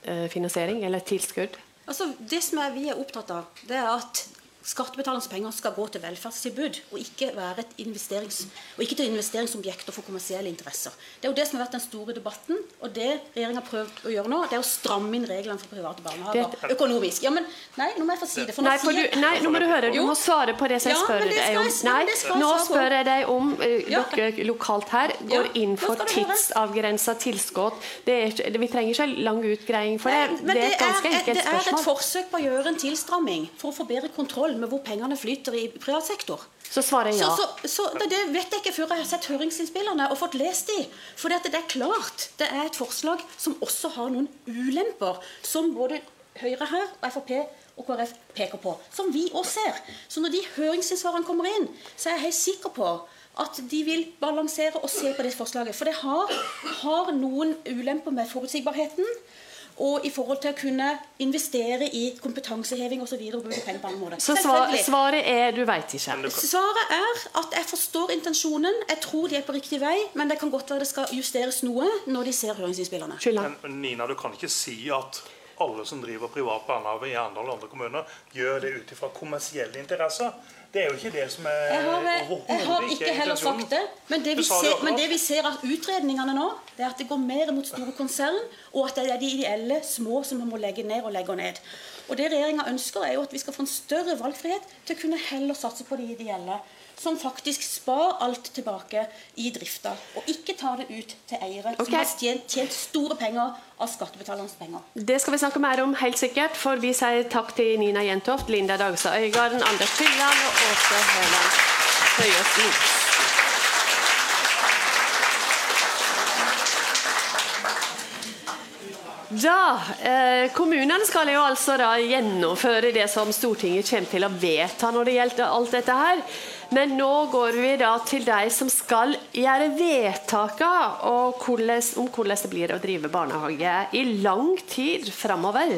eh, finansiering eller tilskudd? Altså, det som er, vi er opptatt av, det er at skattebetalernes penger skal gå til velferdstilbud, og ikke, være et investerings, og ikke til investeringsobjekter for kommersielle interesser. Det er jo det som har vært den store debatten, og det regjeringa har prøvd å gjøre nå, det er å stramme inn reglene for private barnehager Det- økonomisk. Ja, men Nei, nå må jeg få si det. For nå Nei, for du, nei, nå må du høre. Du må svare på det som jeg spør ja, deg om. Nei, det nå spør jeg deg om eh, Ja. dere lokalt her går inn for tidsavgrensa tilskudd. Det er, vi trenger ikke lang utgreiing for det. Men det er et ganske et- enkelt det er et forsøk på å gjøre en tilstramming for å få bedre kontroll med hvor pengene flyter i privat sektor. Så svarer jeg ja. Så, så, så det, det vet jeg ikke før jeg har sett høringsinnspillene og fått lest de. For det er klart det er et forslag som også har noen ulemper, som både Høyre her og Frp og KrF peker på, som vi òg ser. Så når de høringsinnsvarene kommer inn, så er jeg helt sikker på at de vil balansere og se på det forslaget. For det har, har noen ulemper med forutsigbarheten. Og i forhold til å kunne investere i kompetanseheving osv. måter. Så svaret er du veit ikke. Svaret er at jeg forstår intensjonen. Jeg tror de er på riktig vei, men det kan godt være det skal justeres noe når de ser høringsinnspillene. Men, men Nina, du kan ikke si at alle som driver privat barnehage i Arendal og andre kommuner, gjør det ut ifra kommersielle interesser. Det er jo ikke det som er Jeg har, jeg har ikke ikke heller sagt det. Men det, vi ser, men det vi ser av utredningene nå, det er at det går mer mot store konsern, og at det er de ideelle små som må legge ned og legge ned. Og det regjeringa ønsker, er jo at vi skal få en større valgfrihet til å kunne heller satse på de ideelle. Som faktisk sparer alt tilbake i drifta, og ikke tar det ut til eiere okay. som har tjent, tjent store penger av skattebetalernes penger. Det skal vi snakke mer om helt sikkert, for vi sier takk til Nina Jentoft, Linda Dagstad Øygarden, Anders Fylland og Åse Høland Høyås Los. Da, eh, Kommunene skal jo altså da gjennomføre det som Stortinget kommer til å vedta når det gjelder alt dette her. Men nå går vi da til de som skal gjøre vedtakene om hvordan det blir å drive barnehage i lang tid framover.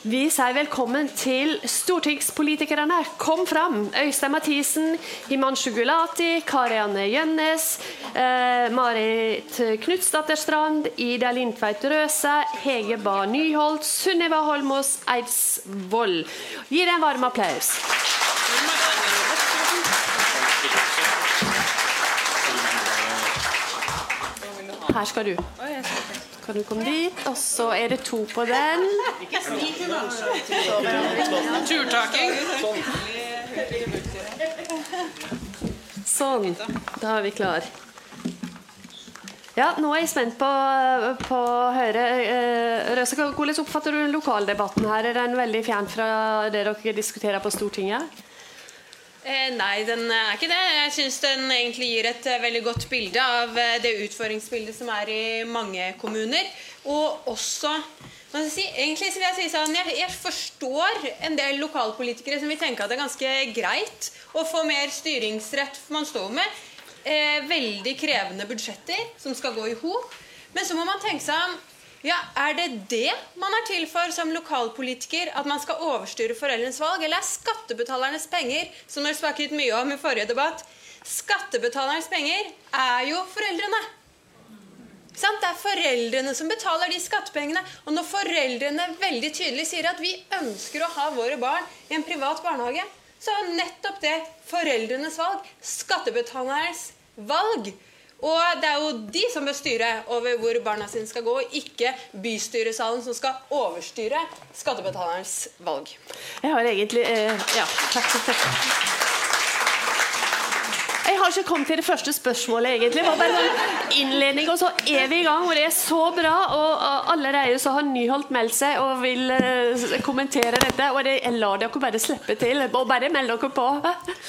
Vi sier velkommen til stortingspolitikerne. Kom fram! Øystein Mathisen, Himanshu Gulati, Karianne Gjønnes, eh, Marit Knutsdatter Strand, Ida Lindtveit Røse, Hege Bae Nyholt, Sunniva Holmås Eidsvoll. Gi dem en varm applaus. Her skal du. Kan du komme dit? Og så er det to på den. Turtaking. Sånn. Da er vi klar. Ja, nå er jeg spent på, på å høre. Eh, Røse, hvordan oppfatter du lokaldebatten her? Er den veldig fjern fra det dere diskuterer på Stortinget? Eh, nei, den er ikke det. Jeg syns den egentlig gir et eh, veldig godt bilde av eh, det utfordringsbildet som er i mange kommuner. Og også si, egentlig vil jeg si sånn, jeg, jeg, forstår en del lokalpolitikere som vil tenke at det er ganske greit å få mer styringsrett. For man står med eh, veldig krevende budsjetter som skal gå i hop. Men så må man tenke seg om ja, Er det det man er til for som lokalpolitiker? At man skal overstyre foreldrenes valg? Eller er skattebetalernes penger, som dere snakket mye om i forrige debatt Skattebetalernes penger er jo foreldrene. Det er foreldrene som betaler de skattepengene. Og når foreldrene veldig tydelig sier at vi ønsker å ha våre barn i en privat barnehage, så er nettopp det foreldrenes valg. Skattebetalernes valg. Og det er jo de som bør styre over hvor barna sine skal gå, ikke bystyresalen som skal overstyre skattebetalernes valg. Jeg har egentlig eh, Ja, takk. takk har ikke kommet til det første spørsmålet, egentlig. Det var bare en innledning, og så er vi i gang. Og det er så bra. Og allerede så har Nyholt meldt seg og vil uh, kommentere dette. Og det, jeg lar dere bare slippe til. Og bare meld dere på.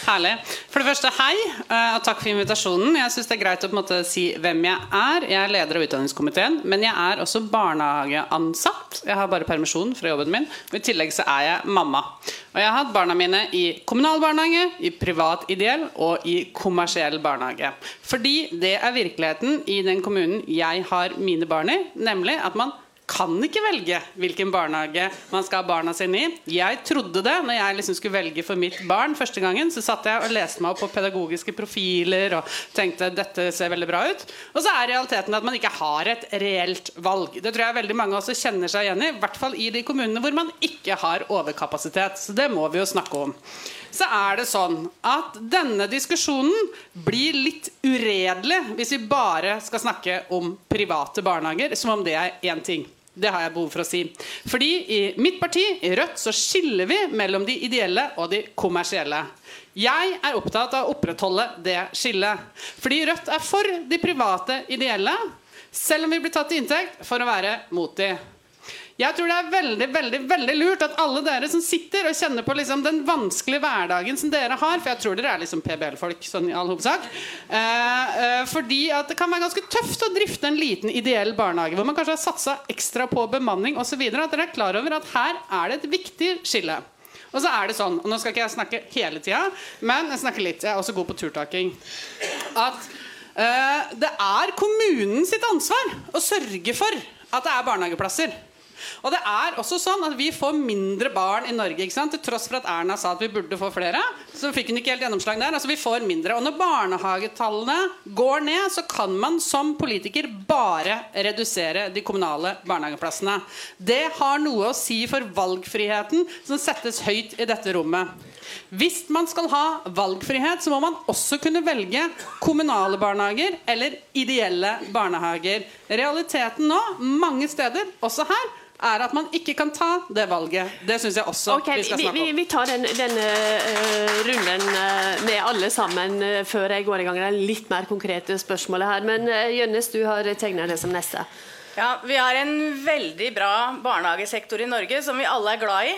Herlig. For det første, hei, uh, og takk for invitasjonen. Jeg syns det er greit å på en måte si hvem jeg er. Jeg er leder av utdanningskomiteen, men jeg er også barnehageansatt. Jeg har bare permisjon fra jobben min. Og I tillegg så er jeg mamma. Og jeg har hatt barna mine i kommunal barnehage, i privat ideell og i kommersiell barnehage. Fordi det er virkeligheten i den kommunen jeg har mine barn i, nemlig at man kan ikke velge hvilken barnehage man skal ha barna sine i. Jeg trodde det når jeg liksom skulle velge for mitt barn første gangen. Så satt jeg og leste meg opp på pedagogiske profiler og tenkte dette ser veldig bra ut. Og så er realiteten at man ikke har et reelt valg. Det tror jeg veldig mange også kjenner seg igjen i. I hvert fall i de kommunene hvor man ikke har overkapasitet. Så det må vi jo snakke om så er det sånn at denne diskusjonen blir litt uredelig hvis vi bare skal snakke om private barnehager, som om det er én ting. Det har jeg behov for å si. Fordi i mitt parti, i Rødt, så skiller vi mellom de ideelle og de kommersielle. Jeg er opptatt av å opprettholde det skillet. Fordi Rødt er for de private ideelle, selv om vi blir tatt til inntekt for å være mot de. Jeg tror det er veldig veldig, veldig lurt at alle dere som sitter og kjenner på liksom den vanskelige hverdagen som dere har For jeg tror dere er liksom PBL-folk sånn i all hovedsak. Eh, eh, fordi at det kan være ganske tøft å drifte en liten ideell barnehage hvor man kanskje har satsa ekstra på bemanning osv. At dere er klar over at her er det et viktig skille. Og så er det sånn, og nå skal ikke jeg snakke hele tida, men jeg snakker litt. Jeg er også god på turtaking. At eh, det er kommunen sitt ansvar å sørge for at det er barnehageplasser. Og det er også sånn at vi får mindre barn i Norge. ikke sant? Til tross for at Erna sa at vi burde få flere. Så fikk hun ikke helt gjennomslag der. altså vi får mindre. Og når barnehagetallene går ned, så kan man som politiker bare redusere de kommunale barnehageplassene. Det har noe å si for valgfriheten som settes høyt i dette rommet. Hvis man skal ha valgfrihet, så må man også kunne velge kommunale barnehager eller ideelle barnehager. Realiteten nå, mange steder, også her, er at man ikke kan ta det valget. Det syns jeg også okay, vi skal snakke om. Vi, vi tar den, denne uh, runden uh, med alle sammen uh, før jeg går i gang med det litt mer konkrete spørsmålet her. Men Jønnes, du har tegna det som neste. Ja, Vi har en veldig bra barnehagesektor i Norge som vi alle er glad i.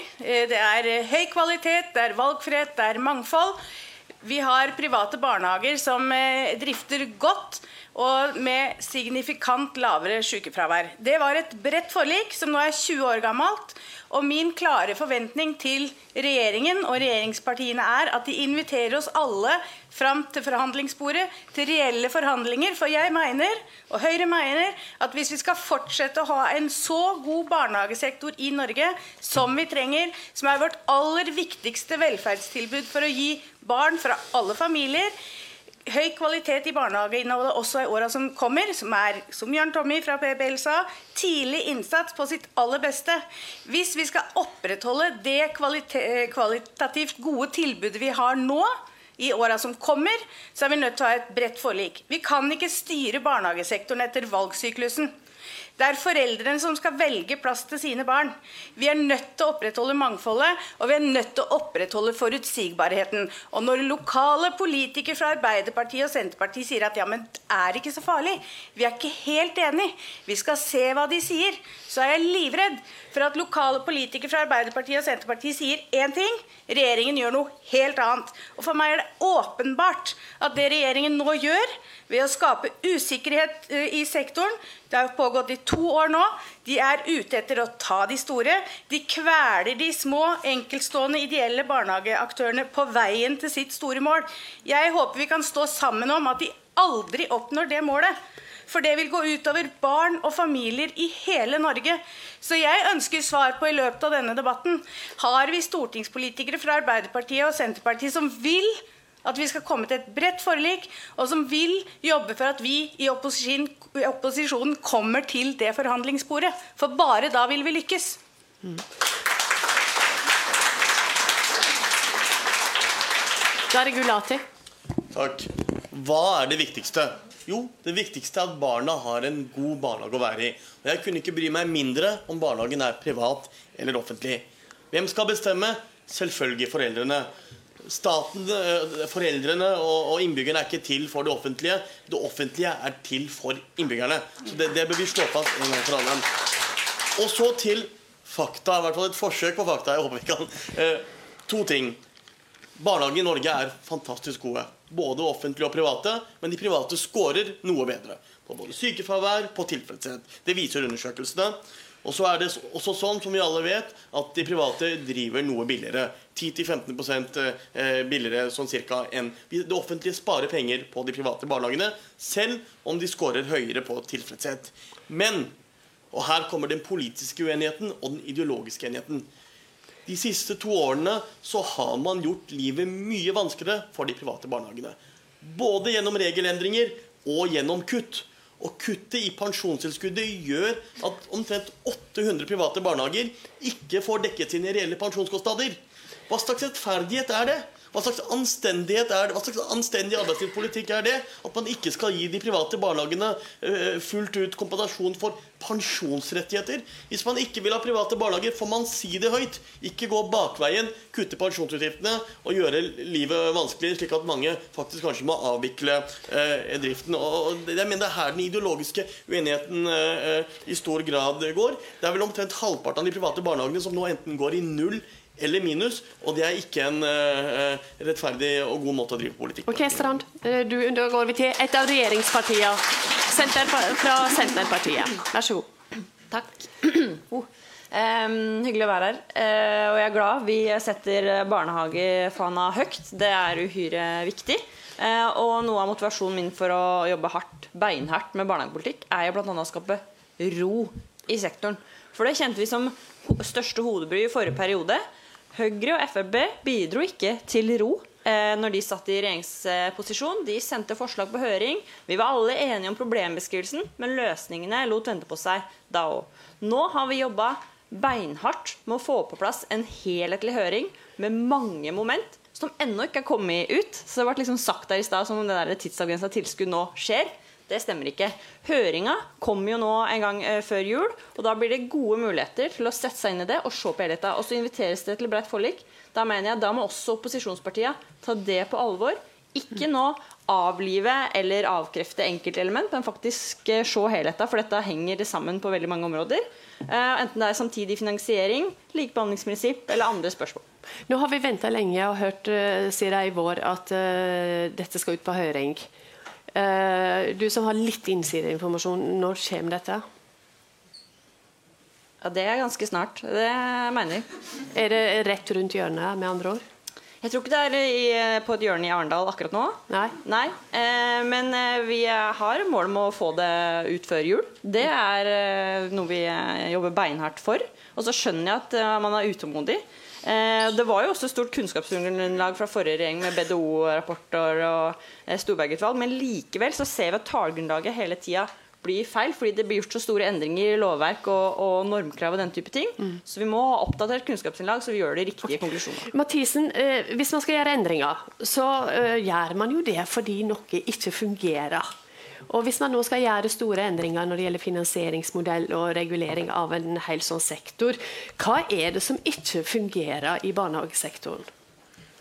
Det er høy kvalitet, det er valgfrihet, det er mangfold. Vi har private barnehager som drifter godt og med signifikant lavere sykefravær. Det var et bredt forlik som nå er 20 år gammelt. Og min klare forventning til regjeringen og regjeringspartiene er at de inviterer oss alle fram til forhandlingsbordet, til reelle forhandlinger. For jeg mener, og Høyre mener, at hvis vi skal fortsette å ha en så god barnehagesektor i Norge som vi trenger, som er vårt aller viktigste velferdstilbud for å gi barn fra alle familier, høy kvalitet i barnehageinnholdet også i åra som kommer, som er, som Jørn Tommy fra PBL sa, tidlig innsats på sitt aller beste. Hvis vi skal opprettholde det kvalitativt gode tilbudet vi har nå, i åra som kommer, så er vi nødt til å ha et bredt forlik. Vi kan ikke styre barnehagesektoren etter valgsyklusen. Det er foreldrene som skal velge plass til sine barn. Vi er nødt til å opprettholde mangfoldet, og vi er nødt til å opprettholde forutsigbarheten. Og når lokale politikere fra Arbeiderpartiet og Senterpartiet sier at ja, men det er ikke så farlig, vi er ikke helt enig, vi skal se hva de sier, så er jeg livredd for at lokale politikere fra Arbeiderpartiet og Senterpartiet sier én ting, regjeringen gjør noe helt annet. Og For meg er det åpenbart at det regjeringen nå gjør, ved å skape usikkerhet eh, i sektoren. Det har pågått i to år nå. De er ute etter å ta de store. De kveler de små, enkeltstående ideelle barnehageaktørene på veien til sitt store mål. Jeg håper vi kan stå sammen om at de aldri oppnår det målet. For det vil gå utover barn og familier i hele Norge. Så jeg ønsker svar på i løpet av denne debatten. Har vi stortingspolitikere fra Arbeiderpartiet og Senterpartiet som vil at vi skal komme til et bredt forlik, og som vil jobbe for at vi i opposisjon, opposisjonen kommer til det forhandlingsbordet. For bare da vil vi lykkes. Mm. Da er det Gulati. Takk. Hva er det viktigste? Jo, det viktigste er at barna har en god barnehage å være i. Og jeg kunne ikke bry meg mindre om barnehagen er privat eller offentlig. Hvem skal bestemme? Selvfølgelig foreldrene. Staten, eh, foreldrene og, innbyggerne er ikke til for det offentlige. Det offentlige er til for innbyggerne. Så det, det bør vi slå fast en gang for alle. Og så til fakta. I hvert fall et forsøk på fakta. Jeg håper vi kan. Eh, to ting. Barnehager i Norge er fantastisk gode. Både offentlige og private. Men de private scorer noe bedre. På både sykefravær, på tilfredshet. Det viser undersøkelsene. Og så er det også sånn, som vi alle vet, at de private driver noe billigere. 10-15% eh, billigere sånn cirka enn Det offentlige sparer penger på de private barnehagene, selv om de scorer høyere på tilfredshet. Men, og her kommer den politiske uenigheten og den ideologiske enigheten. De siste to årene så har man gjort livet mye vanskeligere for de private barnehagene. Både gjennom regelendringer og gjennom kutt. Og kuttet i pensjonstilskuddet gjør at omtrent 800 private barnehager ikke får dekket sine reelle pensjonskostnader. Hva slags rettferdighet er det? Hva slags anstendighet er det? Hva slags anstendig arbeidslivspolitikk er det? At man ikke skal gi de private barnehagene uh, fullt ut kompensasjon for pensjonsrettigheter. Hvis man ikke vil ha private barnehager, får man si det høyt. Ikke gå bakveien, kutte pensjonsutgiftene og gjøre livet vanskelig, slik at mange faktisk kanskje må avvikle eh, driften. Og jeg mener Det er her den ideologiske uenigheten eh, i stor grad går. Det er vel omtrent halvparten av de private barnehagene som nå enten går i null eller minus. Og det er ikke en uh, rettferdig og god måte å drive politikk på. Ok, Strand. Eh, du, da går vi til et av regjeringspartiene. Senter, fra Senterpartiet. Vær så god. Takk. [CLEARS THROAT] Oh. Um, hyggelig å være her. Uh, og jeg er glad vi setter barnehagefana høyt. Det er uhyre viktig. Uh, og noe av motivasjonen min for å jobbe hardt, beinhardt med barnehagepolitikk, er jo bl.a. å skape ro i sektoren. For det kjente vi som største hodebry i forrige periode. Høyre og Frp bidro ikke til ro eh, når de satt i regjeringsposisjon. De sendte forslag på høring. Vi var alle enige om problembeskrivelsen, men løsningene lot vente på seg da òg. Nå har vi jobba beinhardt med å få på plass en helhetlig høring med mange moment som ennå ikke er kommet ut. Så det ble liksom sagt der i stad som om det tidsavgrensa tilskudd nå skjer. Det stemmer ikke. Høringa kommer jo nå en gang eh, før jul. og Da blir det gode muligheter til å sette seg inn i det og se på helheten. Og så inviteres det til bredt forlik. Da mener jeg, da må også opposisjonspartiene ta det på alvor. Ikke nå avlive eller avkrefte enkeltelement, men faktisk eh, se helheten. For dette henger sammen på veldig mange områder. Uh, enten det er samtidig finansiering, likebehandlingsprinsipp eller andre spørsmål. Nå har vi venta lenge og hørt uh, sier i vår at dette skal ut på høring. Uh, du som har litt innsideinformasjon, når kommer dette? Ja, Det er ganske snart. Det mener jeg. Er det rett rundt hjørnet, med andre ord? Jeg tror ikke det er i, på et hjørne i Arendal akkurat nå. Nei. Nei. Eh, men eh, vi har mål om å få det ut før jul. Det er eh, noe vi eh, jobber beinhardt for. Og så skjønner jeg at eh, man er utålmodig. Eh, det var jo også stort kunnskapsgrunnlag fra forrige regjering med BDO-rapporter og eh, Storberget-utvalg, men likevel så ser vi at tallgrunnlaget hele tida blir feil, fordi det blir gjort så store endringer i lovverk og, og normkrav og den type ting. Så vi må ha oppdatert kunnskapsinnlag, så vi gjør de riktige konklusjonene. Mathisen, eh, hvis man skal gjøre endringer, så eh, gjør man jo det fordi noe ikke fungerer. Og Hvis man nå skal gjøre store endringer når det gjelder finansieringsmodell og regulering av en hel sånn sektor, hva er det som ikke fungerer i barnehagesektoren?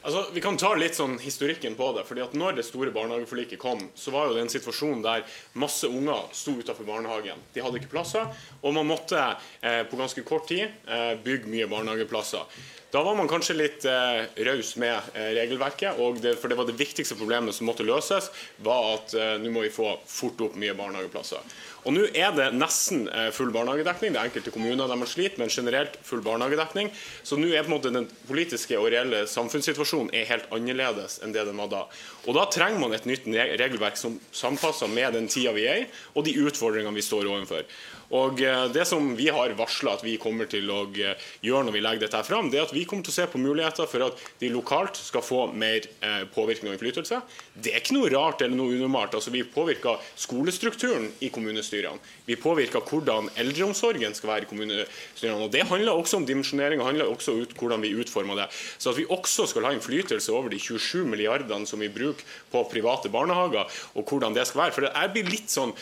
Altså, vi kan ta litt sånn historikken på det. fordi at når det store barnehageforliket kom, så var jo det en situasjon der masse unger sto utenfor barnehagen. De hadde ikke plasser, og man måtte eh, på ganske kort tid eh, bygge mye barnehageplasser. Da var man kanskje litt eh, raus med eh, regelverket, det, for det var det viktigste problemet som måtte løses, var at eh, nå må vi få fort opp mye barnehageplasser. Og Nå er det nesten eh, full barnehagedekning. Det er enkelte kommuner der man sliter, men generelt full barnehagedekning. Så nå er på en måte den politiske og reelle samfunnssituasjonen er helt annerledes enn det den var da. Og Da trenger man et nytt regelverk som sampasser med den tida vi er i, og de utfordringene vi står overfor. Og eh, Det som vi har varsla at vi kommer til å eh, gjøre når vi legger dette fram, det er at vi kommer til å se på muligheter for at de lokalt skal få mer eh, påvirkning og innflytelse. Det er ikke noe rart eller noe unormalt. Altså, vi påvirker skolestrukturen i kommunestyrene. Vi påvirker hvordan eldreomsorgen skal være i kommunestyrene. og Det handler også om dimensjonering og handler også om hvordan vi utformer det. Så at vi også skal ha innflytelse over de 27 milliardene som vi bruker på private barnehager, og hvordan det skal være. For det blir litt sånn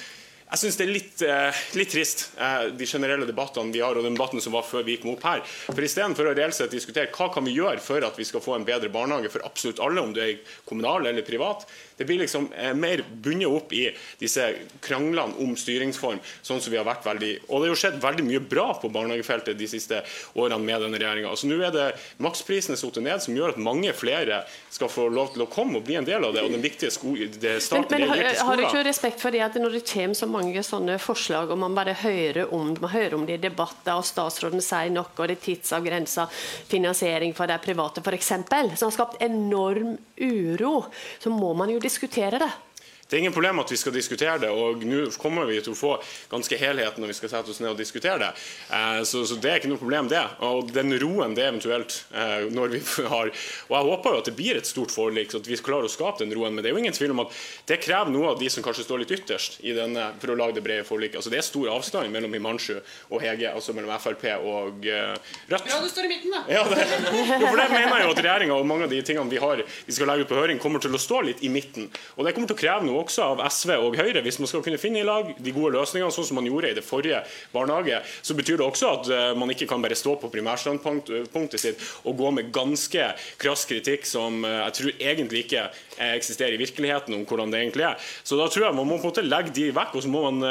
jeg syns det er litt, eh, litt trist, eh, de generelle debattene vi har, og den debatten som var før vi kom opp her. For Istedenfor å reelt sett diskutere hva kan vi gjøre for at vi skal få en bedre barnehage for absolutt alle, om du er kommunal eller privat, det blir liksom eh, mer bundet opp i disse kranglene om styringsform. sånn som vi har vært veldig, Og det har jo skjedd veldig mye bra på barnehagefeltet de siste årene med denne regjeringa. Altså, nå er det maksprisene satt ned, som gjør at mange flere skal få lov til å komme og bli en del av det. og den viktige sko det starten men, men har, har du ikke respekt for det at når det kommer så mange sånne forslag, og man bare hører om, man hører om det i debatter, og statsråden sier noe, og det er tidsavgrensa finansiering for de private f.eks., som har skapt enorm uro, så må man jo diskutere diskutere det. Det er ingen problem at vi skal diskutere det, og nå kommer vi til å få ganske helheten når vi skal sette oss ned og diskutere det. Eh, så, så, det er ikke noe problem, det. Og den roen det eventuelt eh, når vi [LAUGHS] har Og jeg håper jo at det blir et stort forlik, så at vi klarer å skape den roen. Men det er jo ingen tvil om at det krever noe av de som kanskje står litt ytterst i denne, for å lage det brede forliket. Altså Det er stor avstand mellom Himanshu og Hege, altså mellom Frp og uh, Rødt. Ja, du står i midten, da. Ja, det, [LAUGHS] for det mener jeg jo at regjeringa og mange av de tingene vi har vi skal legge ut på høring, kommer til å stå litt i midten. Og det kommer til å kreve noe også av SV og Høyre. Hvis man skal kunne finne i lag de gode løsningene, sånn som man gjorde i det forrige barnehage, så betyr det også at eh, man ikke kan bare stå på primærstandpunktet sitt og gå med ganske krass kritikk som eh, jeg tror egentlig ikke eksisterer i virkeligheten om hvordan det egentlig er. Så da tror jeg man må på en måte legge de vekk, og så må man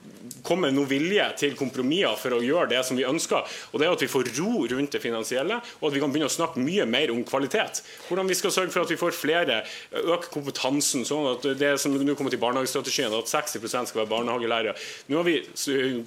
eh, komme noe vilje til kompromisser for å gjøre det som vi ønsker. Og det er at vi får ro rundt det finansielle, og at vi kan begynne å snakke mye mer om kvalitet. Hvordan vi skal sørge for at vi får flere, øke kompetansen. sånn at det som nå kommer til barnehagestrategien, at 60% skal være barnehagelærere. Nå vi,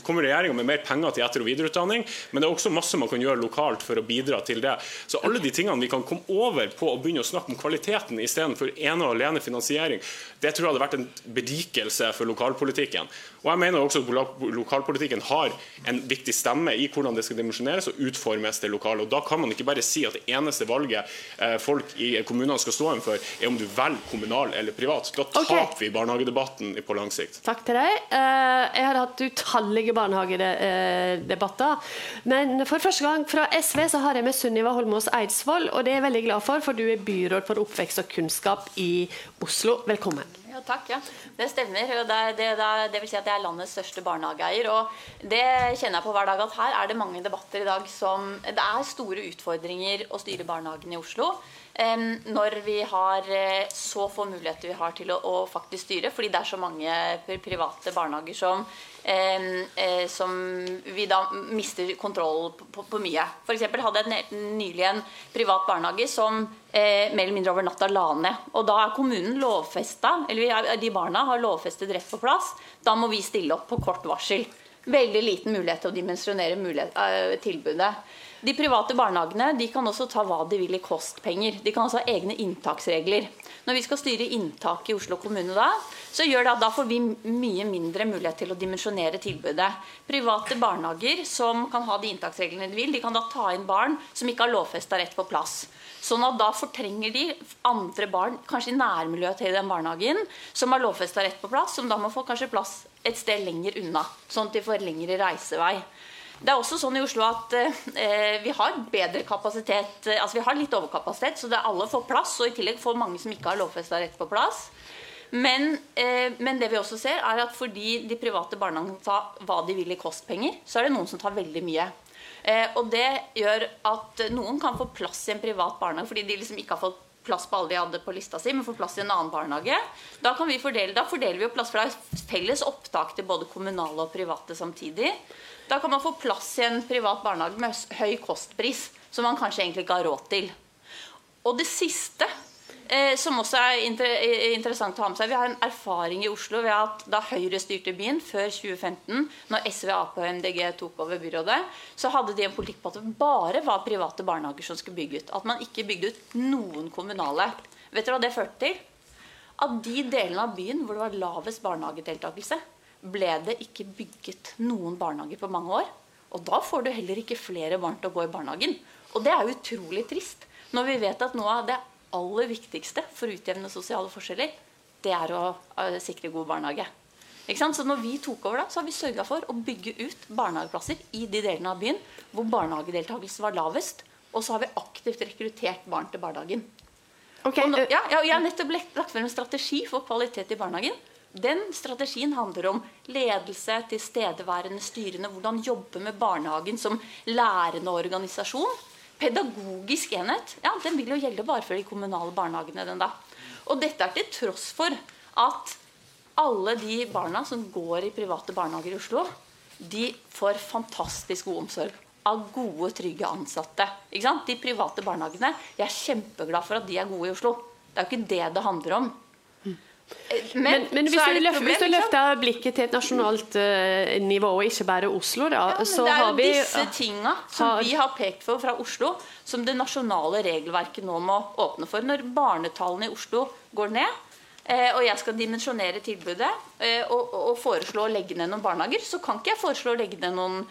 kommer regjeringa med mer penger til etter- og videreutdanning, men det er også masse man kan gjøre lokalt for å bidra til det. Så alle de tingene vi kan komme over på å begynne å snakke om kvaliteten istedenfor ene og alene finansiering, det tror jeg hadde vært en berikelse for lokalpolitikken. Og jeg mener også at lokalpolitikken har en viktig stemme i hvordan det skal dimensjoneres og utformes det lokale. Og Da kan man ikke bare si at det eneste valget eh, folk i kommunene skal stå for, er om du velger kommunal eller privat. Da taper okay. vi barnehagedebatten på lang sikt. Takk til deg. Eh, jeg har hatt utallige barnehagedebatter. Men for første gang fra SV så har jeg med Sunniva Holmås Eidsvoll, og det er jeg veldig glad for, for du er byråd for oppvekst og kunnskap i Oslo. Velkommen. Ja, takk. ja. Det stemmer. Det, det, det, vil si at jeg er landets største barnehageeier. Og det kjenner jeg på hver dag at her er det mange debatter i dag som Det er store utfordringer å styre barnehagen i Oslo. Når vi har eh, så få muligheter vi har til å, å faktisk styre, fordi det er så mange private barnehager som eh, som vi da mister kontroll på, på, på mye. F.eks. hadde jeg nylig en privat barnehage som eh, mer eller mindre over natta la ned. Og da er kommunen lovfesta, eller de barna har lovfestet rett på plass. Da må vi stille opp på kort varsel. Veldig liten mulighet til å dimensjonere uh, tilbudet. De private barnehagene de kan også ta hva de vil i kostpenger. De kan også ha egne inntaksregler. Når vi skal styre inntak i Oslo kommune da, så gjør det at da får vi mye mindre mulighet til å dimensjonere tilbudet. Private barnehager som kan ha de inntaksreglene de vil, de kan da ta inn barn som ikke har lovfesta rett på plass. Sånn at da fortrenger de andre barn, kanskje i nærmiljøet til den barnehagen, som har lovfesta rett på plass, som da må få kanskje plass et sted lenger unna. Sånn at de får lengre reisevei. Det er også sånn i Oslo at eh, vi har bedre kapasitet, altså vi har litt overkapasitet, så det er alle får plass, og i tillegg får mange som ikke har lovfesta rett på plass. Men, eh, men, det vi også ser er at fordi de private barnehagene tar hva de vil i kostpenger, så er det noen som tar veldig mye. Eh, og det gjør at noen kan få plass i en privat barnehage fordi de liksom ikke har fått plass på alle de hadde på lista si, men får plass i en annen barnehage. Da, kan vi fordele, da fordeler vi jo plass, for det er felles opptak til både kommunale og private samtidig. Da kan man få plass i en privat barnehage med høy kostpris, som man kanskje egentlig ikke har råd til. Og det siste, eh, som også er inter interessant å ha med seg Vi har en erfaring i Oslo ved at da Høyre styrte byen før 2015, når SV, Ap og MDG tok over byrådet, så hadde de en politikk på at det bare var private barnehager som skulle bygge ut. At man ikke bygde ut noen kommunale. Vet dere hva det førte til? At de delene av byen hvor det var lavest barnehagedeltakelse, ble det ikke bygget noen barnehager på mange år. Og da får du heller ikke flere barn til å gå i barnehagen. Og det er utrolig trist. Når vi vet at noe av det aller viktigste for å utjevne sosiale forskjeller, det er å uh, sikre god barnehage. Så når vi tok over, da, så har vi sørga for å bygge ut barnehageplasser i de delene av byen hvor barnehagedeltakelsen var lavest. Og så har vi aktivt rekruttert barn til barnehagen. Okay, nå, ja, jeg har nettopp lagt frem en strategi for kvalitet i barnehagen. Den strategien handler om ledelse, tilstedeværende styrende, hvordan jobbe med barnehagen som lærende organisasjon. Pedagogisk enhet ja, den vil jo gjelde bare for de kommunale barnehagene. den da. Og dette er til tross for at alle de barna som går i private barnehager i Oslo, de får fantastisk god omsorg av gode, trygge ansatte. De private barnehagene, Jeg er kjempeglad for at de er gode i Oslo. Det er jo ikke det det handler om. Men, men, men hvis, du løfter, hvis, du løfter, blikket til et nasjonalt uh, nivå, og ikke bare Oslo, da, ja, så har vi Det er jo disse tinga som har, vi har pekt for fra Oslo, som det nasjonale regelverket nå må åpne for. Når barnetallene i Oslo går ned, eh, og jeg skal dimensjonere tilbudet eh, og, og, foreslå å legge ned noen barnehager, så kan ikke jeg foreslå å legge ned noen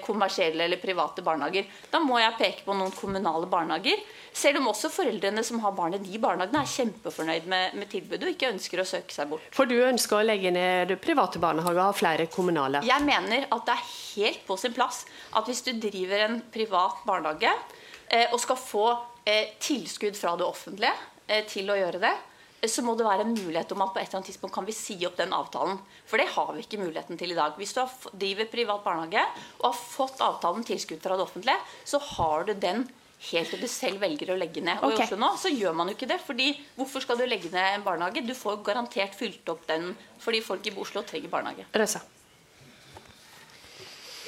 kommersielle eller private barnehager. Da må jeg peke på noen kommunale barnehager selv om også foreldrene som har barn i de barnehagene, er kjempefornøyd med, med, tilbudet og ikke ønsker å søke seg bort. For du ønsker å legge ned private barnehager og ha flere kommunale? Jeg mener at det er helt på sin plass at hvis du driver en privat barnehage eh, og skal få eh, tilskudd fra det offentlige eh, til å gjøre det, så må det være en mulighet om at på et eller annet tidspunkt kan vi si opp den avtalen. For det har vi ikke muligheten til i dag. Hvis du driver privat barnehage og har fått avtalen tilskudd fra det offentlige, så har du den helt til du selv velger å legge ned. Og okay. i Oslo nå så gjør man jo ikke det. fordi Hvorfor skal du legge ned en barnehage? Du får garantert fylt opp den fordi folk i Oslo trenger barnehage. Røsa.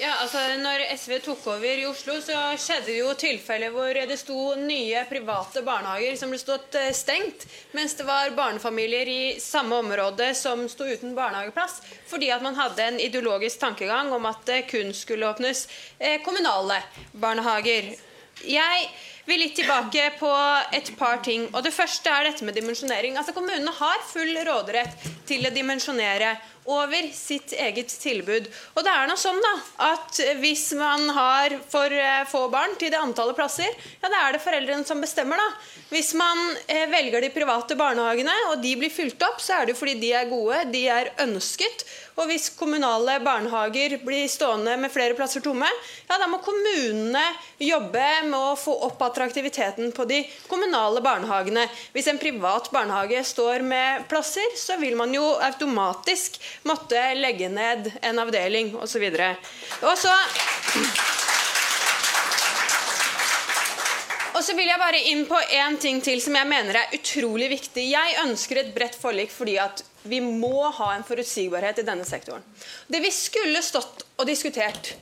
Ja, altså når SV tok over i Oslo, så skjedde det jo tilfeller hvor det sto nye private barnehager som ble stått eh, stengt, mens det var barnefamilier i samme område som sto uten barnehageplass, fordi at man hadde en ideologisk tankegang om at det kun skulle åpnes eh, kommunale barnehager. Jeg vil litt tilbake på et par ting. og Det første er dette med dimensjonering. Altså Kommunene har full råderett til å dimensjonere over sitt eget tilbud. Og det er nå sånn da, at hvis man har for eh, få barn til det antallet plasser, ja, da er det foreldrene som bestemmer. da. Hvis man eh, velger de private barnehagene, og de blir fylt opp, så er det jo fordi de er gode, de er ønsket. Og hvis kommunale barnehager blir stående med flere plasser tomme, ja, da må kommunene jobbe med å få opp attraktiviteten på de kommunale barnehagene. Hvis en privat barnehage står med plasser, så vil man jo automatisk måtte legge ned en avdeling osv. Og så og så vil jeg bare inn på én ting til som jeg mener er utrolig viktig. Jeg ønsker et bredt forlik fordi at vi må ha en forutsigbarhet i denne sektoren. Det vi skulle stått og diskutert,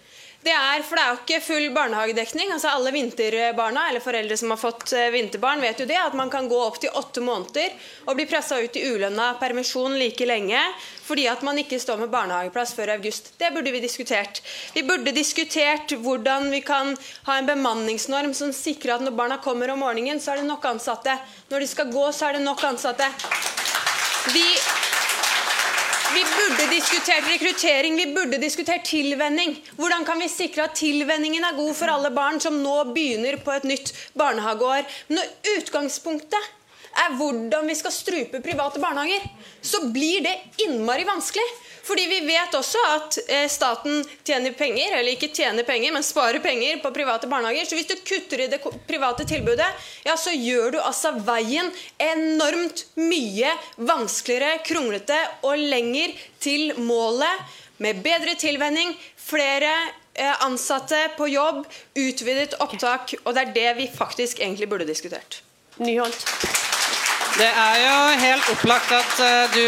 Det er, for det er jo ikke full barnehagedekning. altså Alle vinterbarna eller foreldre som har fått eh, vinterbarn, vet jo det, at man kan gå opp til åtte måneder og bli pressa ut i ulønna permisjon like lenge fordi at man ikke står med barnehageplass før august. Det burde vi diskutert. Vi burde diskutert hvordan vi kan ha en bemanningsnorm som sikrer at når barna kommer om morgenen, så er det nok ansatte. Når de skal gå, så er det nok ansatte. Vi vi burde diskutert rekruttering, vi burde diskutert tilvenning. Hvordan kan vi sikre at tilvenningen er god for alle barn som nå begynner på et nytt barnehageår? Når utgangspunktet er hvordan vi skal strupe private barnehager, så blir det innmari vanskelig. Fordi vi vet også at eh, staten tjener penger, eller ikke tjener penger, men sparer penger på private barnehager. Så hvis du kutter i det private tilbudet, ja, så gjør du altså veien enormt mye vanskeligere, kronglete og lenger til målet med bedre tilvenning, flere eh, ansatte på jobb, utvidet opptak. Og det er det vi faktisk egentlig burde diskutert. Nyholt. Det er jo helt opplagt at uh, du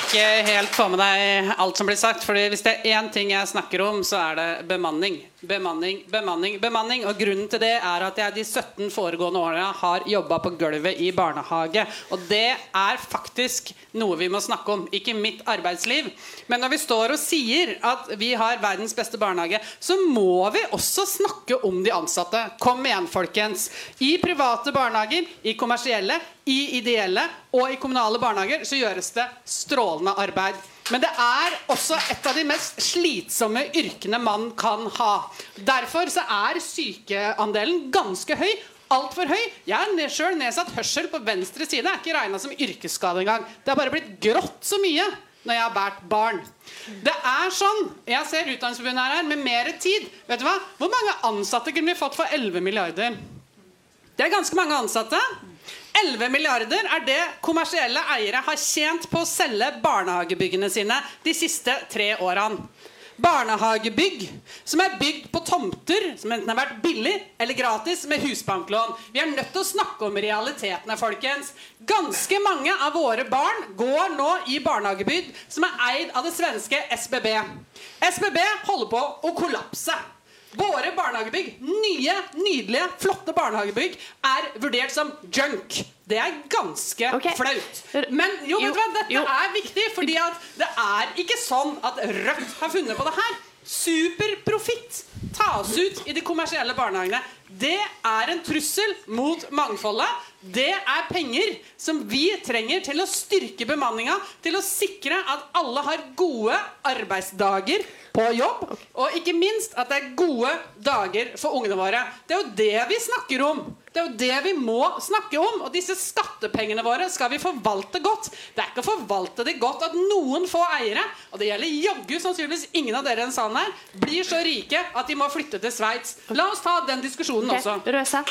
ikke helt får med deg alt som blir sagt. fordi hvis det er én ting jeg snakker om, så er det bemanning. Bemanning, bemanning, bemanning. Og grunnen til det er at jeg de 17 foregående årene har jobba på gulvet i barnehage. Og det er faktisk noe vi må snakke om. Ikke mitt arbeidsliv. Men når vi står og sier at vi har verdens beste barnehage, så må vi også snakke om de ansatte. Kom igjen, folkens. I private barnehager, i kommersielle, i ideelle og i kommunale barnehager så gjøres det strålende arbeid. Men det er også et av de mest slitsomme yrkene man kan ha. Derfor så er sykeandelen ganske høy. Altfor høy. Jeg har sjøl nedsatt hørsel på venstre side. Det er ikke regna som yrkesskade engang. Det har bare blitt grått så mye når jeg har båret barn. Det er sånn, Jeg ser Utdanningsforbundet her med mer tid. Vet du hva? Hvor mange ansatte kunne vi fått for 11 milliarder? Det er ganske mange ansatte. 11 milliarder er det kommersielle eiere har tjent på å selge barnehagebyggene sine de siste tre årene. Barnehagebygg som er bygd på tomter som enten har vært billig eller gratis med husbanklån. Vi er nødt til å snakke om realitetene, folkens. Ganske mange av våre barn går nå i barnehagebygg som er eid av det svenske SBB. SBB holder på å kollapse. Våre barnehagebygg, nye, nydelige, flotte barnehagebygg, er vurdert som junk. Det er ganske okay. flaut. Men jo, jo, hva, dette jo. er viktig, fordi det er ikke sånn at Rødt har funnet på det her. Superprofitt tas ut i de kommersielle barnehagene. Det er en trussel mot mangfoldet. Det er penger som vi trenger til å styrke bemanninga, til å sikre at alle har gode arbeidsdager på jobb, og ikke minst at det er gode dager for ungene våre. Det er jo det vi snakker om. Det er jo det vi må snakke om. Og disse skattepengene våre skal vi forvalte godt. Det er ikke å forvalte de godt at noen få eiere, og det gjelder jaggu sannsynligvis ingen av dere i salen her, blir så rike at de må flytte til Sveits. La oss ta den diskusjonen okay. også. Røse.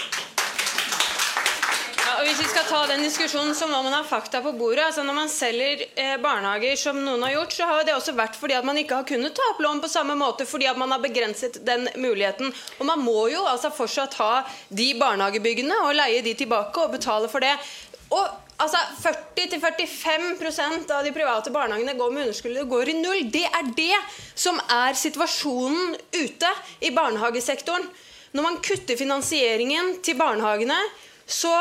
Og hvis vi skal ta den diskusjonen, så må man ha fakta på bordet. Altså Når man selger eh, barnehager, som noen har gjort, så har det også vært fordi at man ikke har kunnet ta opp lån på samme måte, fordi at man har begrenset den muligheten. Og man må jo altså fortsatt ha de barnehagebyggene og leie de tilbake og betale for det. Og altså 40-45% av de private barnehagene går med underskudd og går i null. Det er det som er situasjonen ute i barnehagesektoren. Når man kutter finansieringen til barnehagene, så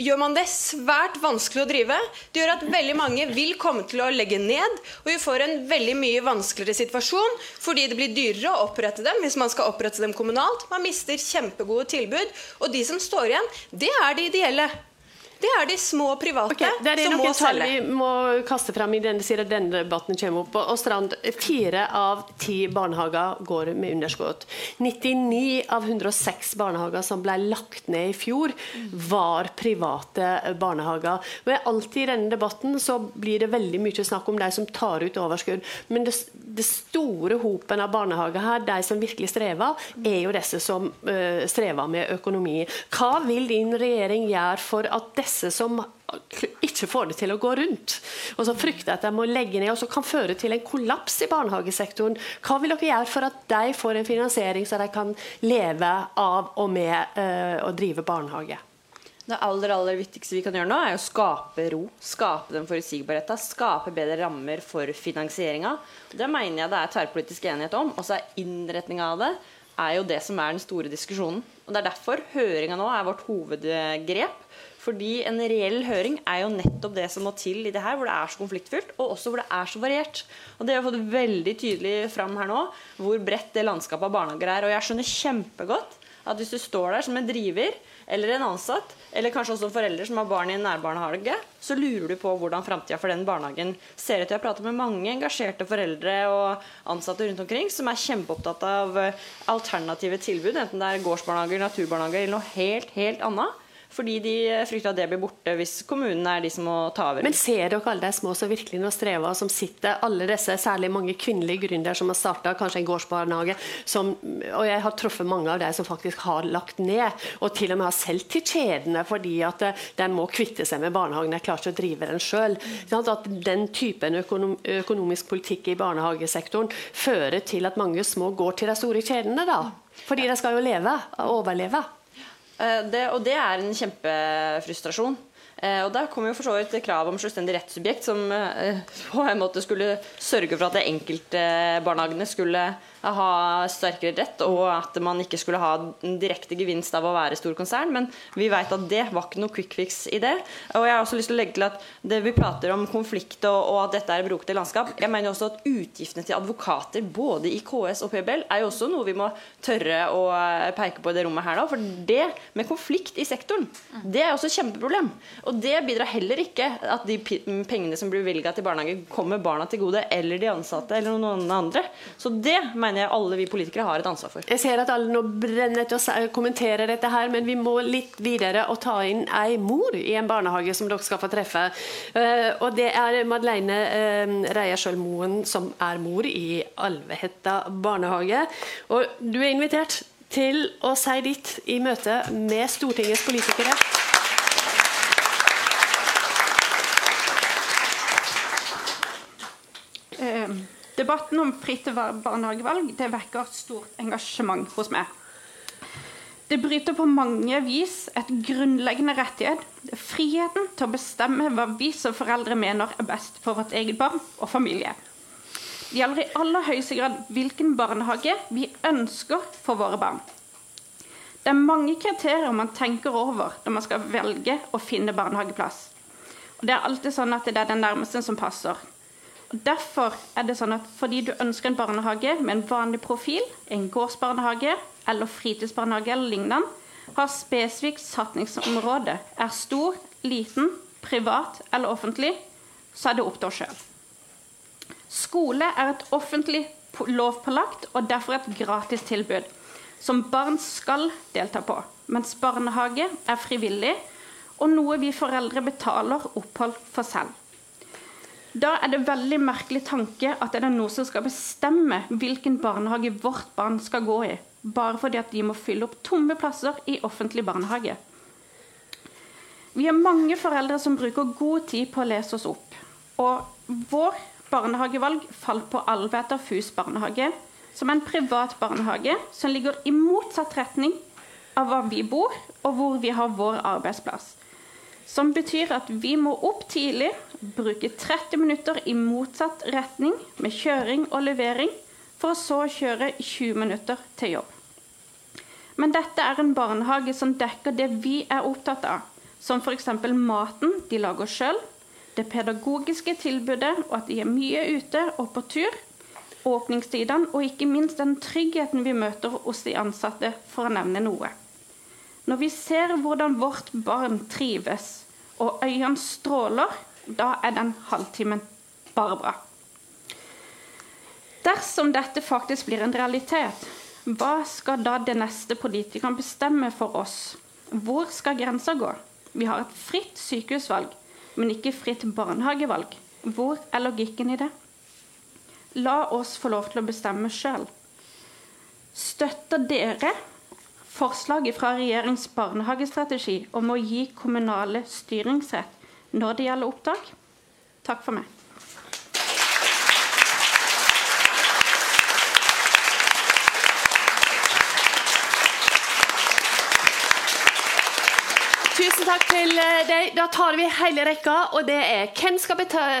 gjør man det svært vanskelig å drive. Det gjør at veldig mange vil komme til å legge ned, og vi får en veldig mye vanskeligere situasjon fordi det blir dyrere å opprette dem hvis man skal opprette dem kommunalt. Man mister kjempegode tilbud, og de som står igjen, det er de ideelle. Det er de små private okay, det er som må selge. Vi må kaste frem i denne, siden denne debatten kommer opp. Og Strand, Fire av ti barnehager går med underskudd. 99 av 106 barnehager som ble lagt ned i fjor, var private barnehager. Og alltid I denne debatten så blir det veldig mye snakk om de som tar ut overskudd. Men det, det store hopen av barnehager her, de som virkelig strever, er jo disse som uh, strever med økonomi. Hva vil din regjering gjøre for at disse som ikke får det til å gå rundt, og som frykter at de må legge ned, og som kan føre til en kollaps i barnehagesektoren. Hva vil dere gjøre for at de får en finansiering så de kan leve av og med uh, å drive barnehage? Det aller aller viktigste vi kan gjøre nå, er å skape ro. Skape den forutsigbarheten. Skape bedre rammer for finansieringa. Det mener jeg det er tverrpolitisk enighet om. Og så er innretninga av det er jo det som er den store diskusjonen. Og Det er derfor høringa nå er vårt hovedgrep. Fordi en reell høring er jo nettopp det som må til i det her, hvor det er så konfliktfylt, og også hvor det er så variert. Og Det har fått veldig tydelig fram her nå hvor bredt det landskapet av barnehager er. Og jeg skjønner kjempegodt at hvis du står der som en driver eller en ansatt, eller kanskje også foreldre som har barn i en nærbarnehage, så lurer du på hvordan framtida for den barnehagen ser ut. Jeg har pratet med mange engasjerte foreldre og ansatte rundt omkring som er kjempeopptatt av alternative tilbud, enten det er gårdsbarnehager, naturbarnehager eller noe helt, helt annet. Fordi de frykter at det blir borte hvis kommunene er de som må ta over. Men ser dere alle de små som virkelig nå strever, som sitter, alle disse, særlig mange kvinnelige gründere som har starta kanskje en gårdsbarnehage, som, og jeg har truffet mange av de som faktisk har lagt ned, og til og med har solgt til kjedene fordi at de må kvitte seg med barnehagen, de klarer ikke å drive den sjøl. At den typen økonom, økonomisk politikk i barnehagesektoren fører til at mange små går til de store kjedene, da. Fordi de skal jo leve, og overleve. Eh, det, og det er en kjempefrustrasjon. Eh, og Der kom jo for så vidt krav om selvstendig rettssubjekt, som eh, på en måte skulle sørge for at det enkeltbarnehagene skulle ha sterkere rett, og at man ikke skulle ha en direkte gevinst av å være stor konsern. Men vi vet at det var ikke noe quick fix i det. Og jeg har også lyst til å legge til at det vi prater om konflikt og, og at dette er brokete landskap, jeg mener også at utgiftene til advokater både i KS og PBL er jo også noe vi må tørre å peke på i det rommet her. Da. For det med konflikt i sektoren, det er også et kjempeproblem. Og det bidrar heller ikke at de pengene som blir bevilga til barnehage, kommer barna til gode, eller de ansatte, eller noen andre. Så det mener mener jeg alle vi politikere har et ansvar for. Jeg ser at alle nå brenner til å kommentere dette her, men vi må litt videre og ta inn ei mor i en barnehage som dere skal få treffe. Uh, og det er Madeleine uh, Reia Skjølmoen som er mor i Alvehetta barnehage. Og du er invitert til å si ditt i møte med Stortingets politikere. Um. Debatten om fritt barnehagevalg det vekker stort engasjement hos meg. Det bryter på mange vis et grunnleggende rettighet. Friheten til å bestemme hva vi som foreldre mener er best for vårt eget barn og familie. Det gjelder i aller høyeste grad hvilken barnehage vi ønsker for våre barn. Det er mange kriterier man tenker over når man skal velge å finne barnehageplass. Og det er alltid sånn at det er den nærmeste som passer. Derfor er det sånn at fordi du ønsker en barnehage med en vanlig profil, en gårdsbarnehage eller fritidsbarnehage eller lignende, har spesifikt satningsområde, er stor, liten, privat eller offentlig, så er det opp til oss sjøl. Skole er et offentlig lovpålagt og derfor et gratis tilbud som barn skal delta på, mens barnehage er frivillig og noe vi foreldre betaler opphold for selv. Da er det veldig merkelig tanke at det er noen som skal bestemme hvilken barnehage vårt barn skal gå i, bare fordi at de må fylle opp tomme plasser i offentlig barnehage. Vi er mange foreldre som bruker god tid på å lese oss opp. Og vår barnehagevalg falt på Alveter Fus barnehage, som er en privat barnehage som ligger i motsatt retning av hva vi bor, og hvor vi har vår arbeidsplass. Som betyr at vi må opp tidlig, bruke 30 minutter i motsatt retning med kjøring og levering, for å så kjøre 20 minutter til jobb. Men dette er en barnehage som dekker det vi er opptatt av, som f.eks. maten de lager sjøl, det pedagogiske tilbudet og at de er mye ute og på tur, åpningstidene og ikke minst den tryggheten vi møter hos de ansatte, for å nevne noe. Når vi ser hvordan vårt barn trives, og øynene stråler, da er den halvtimen bare bra. Dersom dette faktisk blir en realitet, hva skal da det neste politikeren bestemme for oss? Hvor skal grensa gå? Vi har et fritt sykehusvalg, men ikke fritt barnehagevalg. Hvor er logikken i det? La oss få lov til å bestemme sjøl. Støtter dere forslaget fra regjeringens barnehagestrategi om å gi kommunale styringsrett når det gjelder opptak. Takk for meg. Tusen takk til eh, deg. Da tar vi hele rekka, og det er hvem skal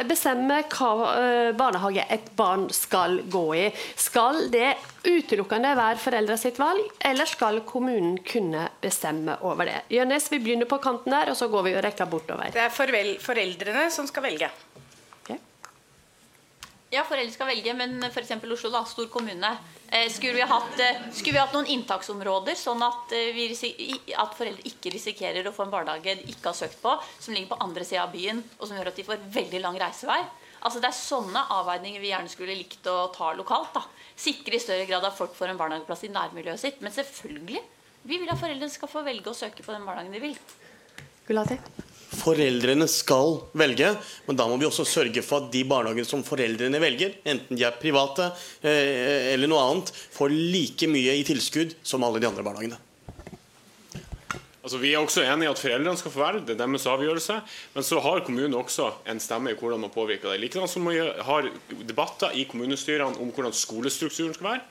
bestemme hva eh, barnehage et barn skal gå i? Skal det utelukkende være foreldre sitt valg, eller skal kommunen kunne bestemme over det? Jønnes, vi begynner på kanten der, og så går vi rekka bortover. Det er foreldrene som skal velge. Ja, foreldre skal velge, men f.eks. Oslo, da, stor kommune. Eh, skulle, vi hatt, eh, skulle vi hatt noen inntaksområder, sånn at, eh, at foreldre ikke risikerer å få en barnehage de ikke har søkt på, som ligger på andre sida av byen, og som gjør at de får veldig lang reisevei? Altså Det er sånne avveininger vi gjerne skulle likt å ta lokalt. da. Sikre i større grad at folk får en barnehageplass i nærmiljøet sitt. Men selvfølgelig, vi vil at foreldrene skal få velge å søke på den barnehagen de vil. Gulati? Foreldrene skal velge, men da må vi også sørge for at de barnehagene som foreldrene velger, enten de er private eh, eller noe annet, får like mye i tilskudd som alle de andre barnehagene. Altså, vi er også enige i at foreldrene skal få velge, det er deres avgjørelse. Men så har kommunen også en stemme i hvordan man påvirker det. Likedan som vi har debatter i kommunestyrene om hvordan skolestrukturen skal være.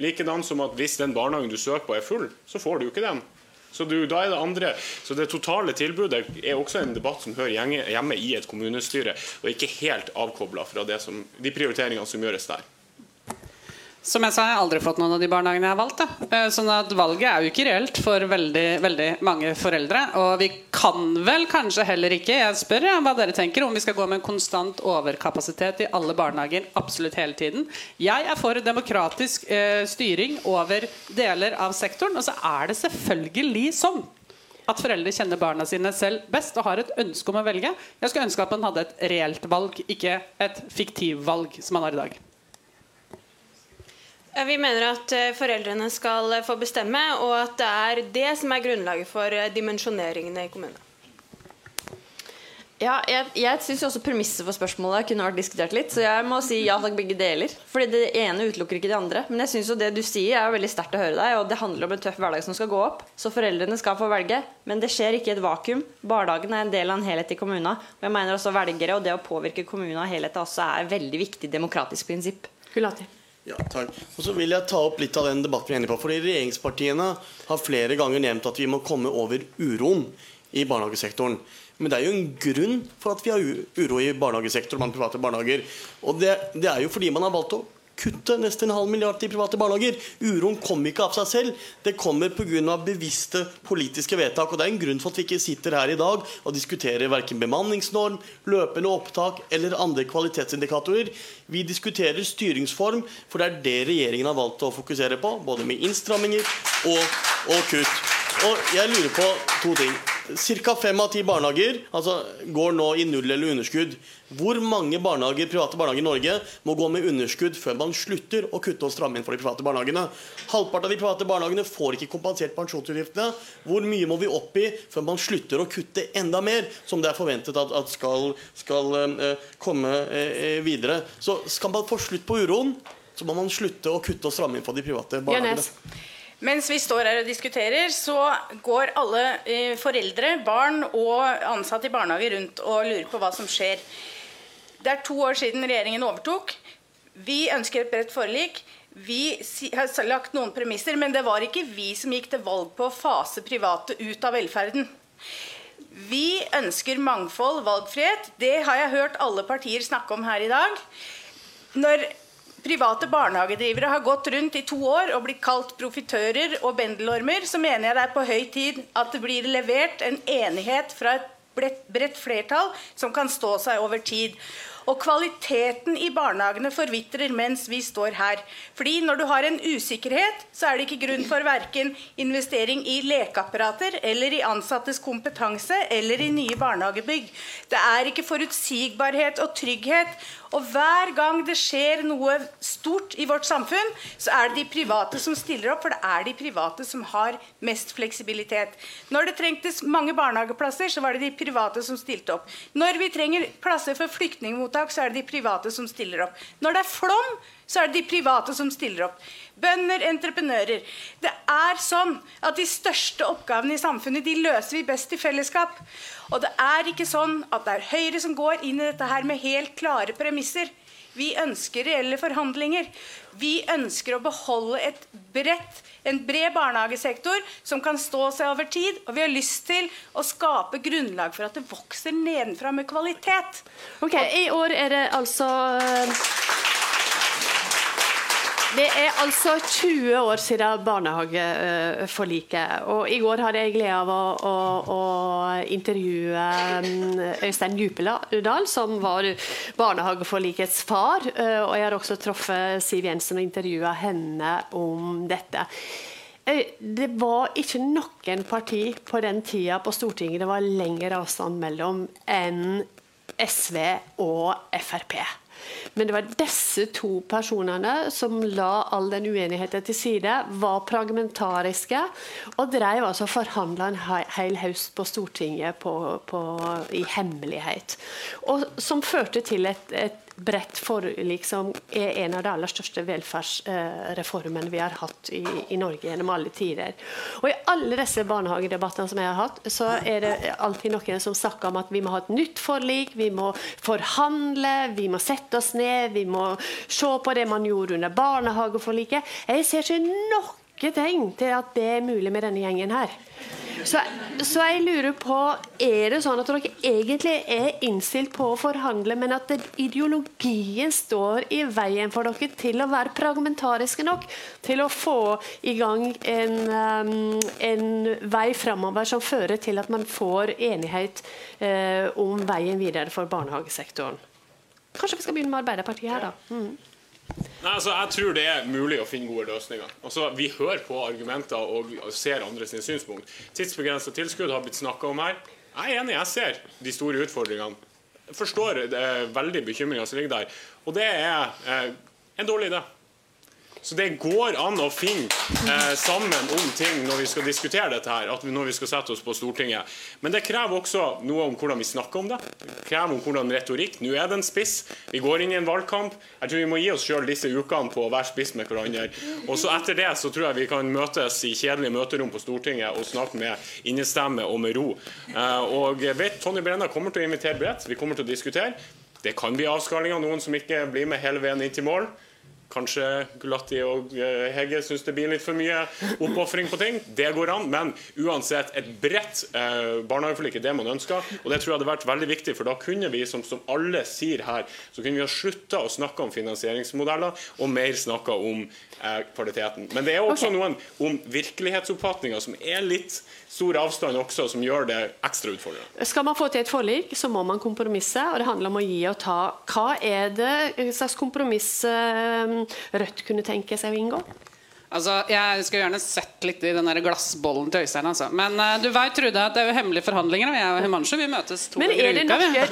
Likedan som at hvis den barnehagen du søker på er full, så får du ikke den. Så du, da er det andre. Så det totale tilbudet er også en debatt som hører hjemme i et kommunestyre, og ikke helt avkobla fra som, de prioriteringene som gjøres der. Som jeg sa, jeg har aldri fått noen av de barnehagene jeg har valgt. Da. Sånn at valget er jo ikke reelt for veldig, veldig mange foreldre. Og vi kan vel kanskje heller ikke, jeg spør ja, hva dere tenker, om vi skal gå med en konstant overkapasitet i alle barnehager absolutt hele tiden. Jeg er for demokratisk eh, styring over deler av sektoren, og så er det selvfølgelig sånn at foreldre kjenner barna sine selv best og har et ønske om å velge. Jeg skulle ønske at man hadde et reelt valg, ikke et fiktivvalg som man har i dag. Vi mener at eh, foreldrene skal eh, få bestemme, og at det er det som er grunnlaget for eh, dimensjoneringene i kommunene. Ja, jeg, jeg syns også premisset for spørsmålet kunne vært diskutert litt. Så jeg må si ja takk, begge deler. Fordi det ene utelukker ikke det andre. Men jeg synes jo det du sier er veldig sterkt å høre deg, og det handler om en tøff hverdag som skal gå opp. Så foreldrene skal få velge, men det skjer ikke i et vakuum. Barnehagen er en del av en helhet i kommunen. Og jeg mener også velgere og det å påvirke kommunen av helheten også er et veldig viktig demokratisk prinsipp. Gulati. Ja, takk. Og så vil jeg ta opp litt av den debatten vi er enige på. Fordi Regjeringspartiene har flere ganger nevnt at vi må komme over uroen i barnehagesektoren. Men det er jo en grunn for at vi har uro i barnehagesektoren blant private barnehager. Og det, det er jo fordi man har valgt å kutte nesten en halv milliard til private barnehager. Uroen kommer ikke av seg selv. Det kommer pga. bevisste politiske vedtak. Og det er en grunn for at vi ikke sitter her i dag og diskuterer verken bemanningsnorm, løpende opptak eller andre kvalitetsindikatorer. Vi diskuterer styringsform, for det er det regjeringen har valgt å fokusere på. Både med innstramminger og, og kutt. Og jeg lurer på to ting. Ca. fem av ti barnehager altså, går nå i null eller underskudd. Hvor mange barnehager, private barnehager i Norge må gå med underskudd før man slutter å kutte og stramme inn for de private barnehagene? Halvparten av de private barnehagene får ikke kompensert pensjonsutgiftene. Hvor mye må vi opp i før man slutter å kutte enda mer, som det er forventet at, at skal, skal uh, komme uh, videre? Så skal man få slutt på uroen, så må man slutte å kutte og stramme inn for de private barnehagene. Jørnes. Mens vi står her og diskuterer, så går alle eh, foreldre, barn og ansatte i barnehage rundt og lurer på hva som skjer. Det er to år siden regjeringen overtok. Vi ønsker et bredt forlik. Vi har lagt noen premisser, men det var ikke vi som gikk til valg på å fase private ut av velferden. Vi ønsker mangfold, valgfrihet. Det har jeg hørt alle partier snakke om her i dag. Når private barnehagedrivere har gått rundt i to år og blitt kalt profitører og bendelormer, så mener jeg det er på høy tid at det blir levert en enighet fra et bredt- flertall som kan stå seg over tid. Og kvaliteten i barnehagene forvitrer mens vi står her. Fordi når du har en usikkerhet, så er det ikke grunn for verken investering i lekeapparater eller i ansattes kompetanse eller i nye barnehagebygg. Det er ikke forutsigbarhet og trygghet. Og hver gang det skjer noe stort i vårt samfunn, så er det de private som stiller opp, for det er de private som har mest fleksibilitet. Når det trengtes mange barnehageplasser, så var det de private som stilte opp. Når vi trenger plasser for flyktningmottak, så er det de private som stiller opp. Når det er flom, så er det de private som stiller opp. Bønder, entreprenører. Det er sånn at de største oppgavene i samfunnet de løser vi best i fellesskap. Og det er ikke sånn at det er Høyre som går inn i dette her med helt klare premisser. Vi ønsker reelle forhandlinger. Vi ønsker å beholde et bredt en bred barnehagesektor som kan stå seg over tid. Og vi har lyst til å skape grunnlag for at det vokser nedenfra med kvalitet. Ok, I år er det altså det er altså 20 år siden barnehageforliket. Og i går hadde jeg glede av å, å, å intervjue mm, Øystein Djupedal, som var barnehageforlikets far. Eh, og jeg har også truffet Siv Jensen og intervjua henne om dette. Eh, det var ikke noen parti på den tida på Stortinget det var lengre avstand mellom enn SV og Frp. Men det var disse to personene som la all den uenigheten til side, var pragmentariske og drev altså forhandla en hel høst på Stortinget på, på, i hemmelighet. Og som førte til et, et bredt forlik som er en av de aller største velferdsreformene vi har hatt i, i, Norge gjennom alle tider. Og I alle disse barnehagedebattene som jeg har hatt, så er det alltid noen som snakker om at vi må ha et nytt forlik, vi må forhandle, vi må sette oss ned, vi må se på det man gjorde under barnehageforliket. Jeg ser ikke noe tegn til at det er mulig med denne gjengen her. Så, så, jeg lurer på Er det sånn at dere egentlig er innstilt på å forhandle, men at ideologien står i veien for dere til å være pragmentariske nok til å få i gang en, um, en vei framover som fører til at man får enighet uh, om veien videre for barnehagesektoren? Kanskje vi skal begynne med Arbeiderpartiet her, da. Mm. Nei, altså, jeg tror det er mulig å finne gode løsninger. Altså, Vi hører på argumenter og ser andre sine synspunkt. Tidsbegrensa tilskudd har blitt snakka om her. Jeg er enig, jeg ser de store utfordringene. Jeg forstår det er veldig bekymringa som ligger der. Og det er eh, en dårlig idé. Så det går an å finne eh, sammen om ting når vi skal diskutere dette her, når vi skal sette oss på Stortinget. Men det krever også noe om hvordan vi snakker om det. Det krever om hvordan retorikk. Nå er det en spiss. Vi går inn i en valgkamp. Jeg tror vi må gi oss sjøl disse ukene på å være spiss med hverandre. Og så etter det så tror jeg vi kan møtes i kjedelige møterom på Stortinget og snakke med innestemme og med ro. Eh, og vet Tonje Brenna kommer til å invitere bredt. Vi kommer til å diskutere. Det kan bli avskalinger, noen som ikke blir med hele veien inn til mål. Kanskje Gulati og Hege Hegge syns det blir litt for mye oppofring på ting. Det går an. Men uansett, et bredt eh, barnehageforlik er det man ønsker. Og det tror jeg hadde vært veldig viktig, for da kunne vi, som, som alle sier her, så kunne vi ha slutta å snakke om finansieringsmodeller og mer snakka om eh, kvaliteten. Men det er også okay. noen om virkelighetsoppfatninger som er litt stor avstand også, som gjør det ekstra utfordrende. Skal man få til et forlik, så må man kompromisse, og det handler om å gi og ta. Hva er det slags kompromiss eh, Rødt kunne tenke seg å inngå? Altså, Jeg skulle gjerne sett litt i den der glassbollen til Øystein. Altså. Men uh, du vet, Trude, at det er jo hemmelige forhandlinger. Og jeg og Himanshu vi møtes to men ganger i uka. Dere,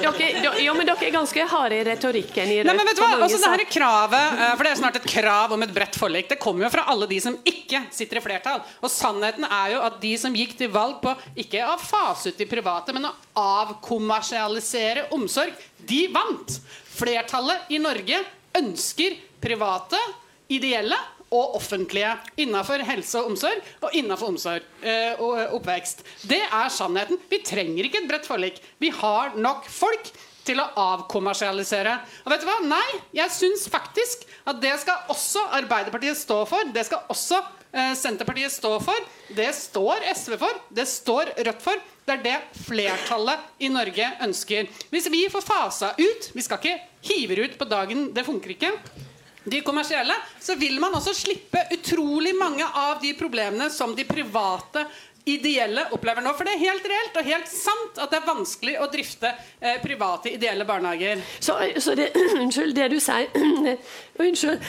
dere, jo, men dere er ganske harde i retorikken i Nei, men vet du hva? Altså, det her er kravet, uh, for det er snart et krav om et bredt forlik. Det kommer jo fra alle de som ikke sitter i flertall. Og sannheten er jo at de som gikk til valg på ikke å fase ut de private, men å avkommersialisere omsorg, de vant. Flertallet i Norge ønsker private, ideelle og offentlige innenfor helse og omsorg og innenfor omsorg eh, og eh, oppvekst. Det er sannheten. Vi trenger ikke et bredt forlik. Vi har nok folk til å avkommersialisere. Og vet du hva? Nei, jeg syns faktisk at det skal også Arbeiderpartiet stå for. Det skal også eh, Senterpartiet stå for. Det står SV for. Det står Rødt for. Det er det flertallet i Norge ønsker. Hvis vi får fasa ut Vi skal ikke hive ut på dagen. Det funker ikke de kommersielle, så vil man også slippe utrolig mange av de problemene som de private ideelle opplever nå. For det er helt reelt og helt sant at det er vanskelig å drifte eh, private ideelle barnehager. Så, så det, [CLEARS THROAT] unnskyld, det du sier [CLEARS THROAT] Unnskyld.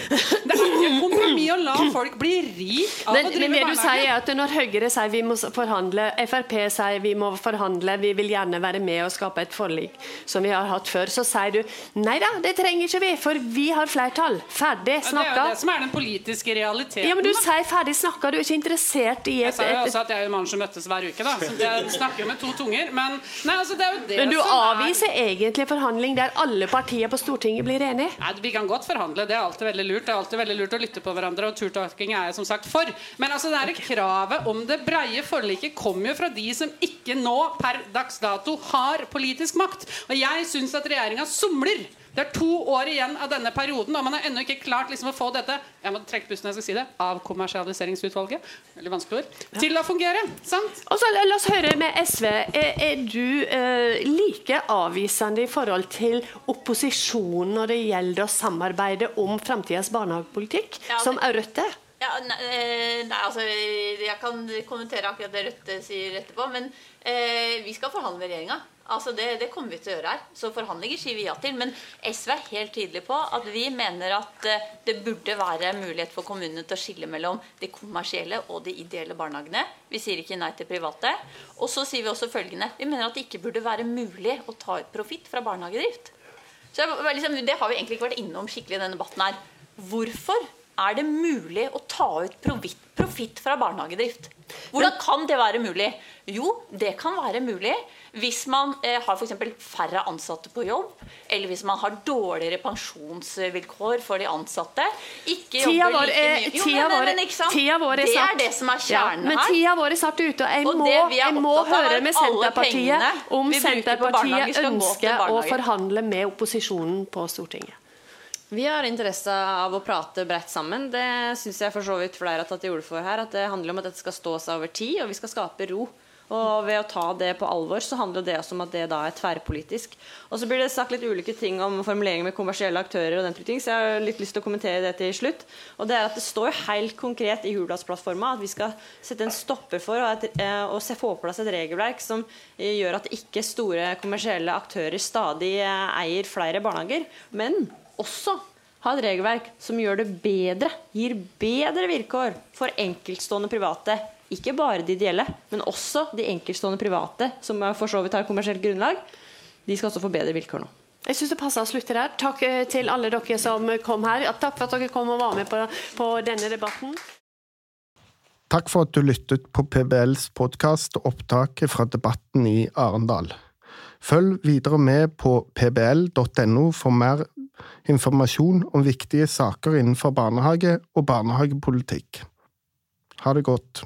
Det er ikke kompromiss å la folk bli rik av men, å drive men det. Du sier er at når Høyre sier vi må forhandle, Frp sier vi må forhandle, vi vil gjerne være med og skape et forlik som vi har hatt før, så sier du nei da, det trenger ikke vi, for vi har flertall. Ferdig snakka. Ja, det er jo det som er den politiske realiteten. Ja, men Du sier ferdig snakka, du er ikke interessert i et Jeg sa jo også at jeg og Mansju møttes hver uke, da. Så det snakker jo med to tunger. Men, nei, altså, det er jo det men du avviser er... egentlig forhandling der alle partier på Stortinget blir enige? Nei, Vi kan godt forhandle. Det er alltid veldig lurt. Det er alltid veldig lurt å lytte på hverandre, og turtalking er jeg som sagt for. Men altså, det er kravet om det breie forliket kommer jo fra de som ikke nå per dags dato har politisk makt. Og jeg syns at regjeringa somler Det er to år igjen av denne perioden, og man har ennå ikke klart liksom å få dette jeg må trekke pusten jeg skal si det, av kommersialiseringsutvalget veldig vanskelig ord, til å fungere. sant? Og så La oss høre med SV. Er, er du eh, like avvisende i forhold til opposisjonen når det gjelder å samarbeide om framtidas barnehagepolitikk, Ja, som det- er Rødt er? Ja, nei, eh, nei, altså Jeg kan kommentere akkurat det Rødt sier etterpå. Men eh, vi skal forhandle med regjeringa. Altså det, det kommer vi til å gjøre her. Så forhandlinger sier vi ja til. Men SV er helt tydelig på at vi mener at eh, det burde være mulighet for kommunene til å skille mellom de kommersielle og de ideelle barnehagene. Vi sier ikke nei til private. Og så sier vi også følgende. Vi mener at det ikke burde være mulig å ta ut profitt fra barnehagedrift. Så liksom, Det har vi egentlig ikke vært innom skikkelig i denne debatten her. Hvorfor er det mulig å ta ut profitt, profitt fra barnehagedrift? Hvordan kan det være mulig? Jo, det kan være mulig hvis man eh, har for eksempel færre ansatte på jobb, eller hvis man har dårligere pensjonsvilkår for de ansatte. Ikke Tida jobber vår like er, mye. Jo, tida men- vår, men ikke sant? tida vår er det satt. er det som er Ja, men her. tida vår er satt ute. og jeg Og må, det jeg må høre med Senterpartiet om Senterpartiet ønsker å forhandle med opposisjonen på Stortinget. Vi har interesse av å prate bredt sammen. Det syns jeg for så vidt flere har tatt til orde for her. At det handler om at dette skal stå seg over tid, og vi skal skape ro. Og ved å ta det på alvor, så handler det også om at det da er tverrpolitisk. Og så blir det sagt litt ulike ting om formuleringer med kommersielle aktører og den type ting, så jeg har litt lyst til å kommentere det til slutt. Og det er at det står helt konkret i Hurdalsplattforma at vi skal sette en stopper for eh, å få på plass et regelverk som eh, gjør at ikke store kommersielle aktører stadig eh, eier flere barnehager. Men også ha et regelverk som gjør det bedre, gir bedre vilkår for enkeltstående private. Ikke bare de ideelle, men også de enkeltstående private, som for så vidt har kommersielt grunnlag. De skal også få bedre vilkår nå. Jeg syns det passer å slutte der. Takk eh, til alle dere som kom her. Takk for at dere kom og var med på, på denne debatten. Takk for at du lyttet på PBLs podkast og opptaket fra debatten i Arendal. Følg videre med på pbl.no for mer informasjon om viktige saker innenfor barnehage og barnehagepolitikk. Ha det godt.